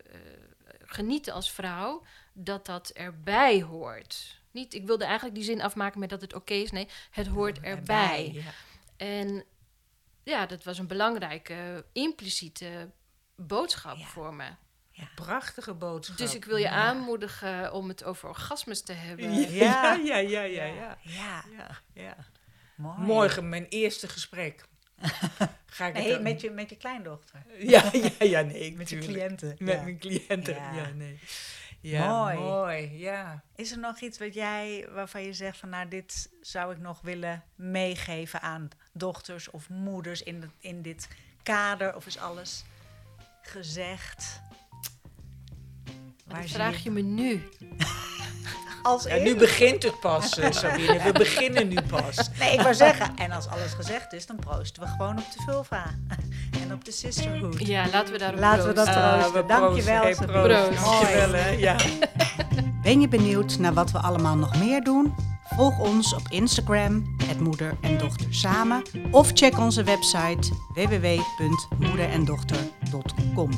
[SPEAKER 4] genieten als vrouw, dat dat erbij hoort. Niet, ik wilde eigenlijk die zin afmaken met dat het oké is. Nee, het hoort erbij.
[SPEAKER 2] Ja.
[SPEAKER 4] En ja, dat was een belangrijke impliciete boodschap
[SPEAKER 1] Ja.
[SPEAKER 4] voor me.
[SPEAKER 2] Prachtige boodschap.
[SPEAKER 4] Dus ik wil je
[SPEAKER 2] Ja.
[SPEAKER 4] aanmoedigen om het over orgasmes te hebben.
[SPEAKER 2] Ja, ja, ja, ja, ja.
[SPEAKER 1] Ja,
[SPEAKER 2] ja. ja, ja.
[SPEAKER 1] mooi.
[SPEAKER 2] Morgen mijn eerste gesprek. Ga ik het
[SPEAKER 1] Nee, met je, met je kleindochter.
[SPEAKER 2] Ja, ja, ja, nee,
[SPEAKER 1] Met je cliënten.
[SPEAKER 2] Met
[SPEAKER 1] ja.
[SPEAKER 2] mijn cliënten.
[SPEAKER 1] Ja.
[SPEAKER 2] Ja. nee. Ja,
[SPEAKER 1] Mooi.
[SPEAKER 2] mooi. Ja.
[SPEAKER 1] Is er nog iets wat jij, waarvan je zegt van nou, dit zou ik nog willen meegeven aan dochters of moeders in, het- in dit kader? Of is alles gezegd?
[SPEAKER 4] Dat
[SPEAKER 1] zie
[SPEAKER 4] vraag je me nu.
[SPEAKER 1] Als
[SPEAKER 2] Ja, nu begint het pas, eh, Sabine. We beginnen nu pas.
[SPEAKER 1] Nee, ik wou zeggen, en als alles gezegd is, dan proosten we gewoon op de vulva. en op de sisterhood.
[SPEAKER 4] Ja, laten we daarop
[SPEAKER 1] Laten we dat
[SPEAKER 4] proosten.
[SPEAKER 2] Ah, we
[SPEAKER 1] Dankjewel,
[SPEAKER 2] proosten. Hey,
[SPEAKER 1] Sabine.
[SPEAKER 2] proost.
[SPEAKER 4] Proost.
[SPEAKER 2] Dankjewel, hè. Ja.
[SPEAKER 5] Ben je benieuwd naar wat we allemaal nog meer doen? Volg ons op Instagram, het Moeder en Dochter Samen. Of check onze website www.moederendochter.com.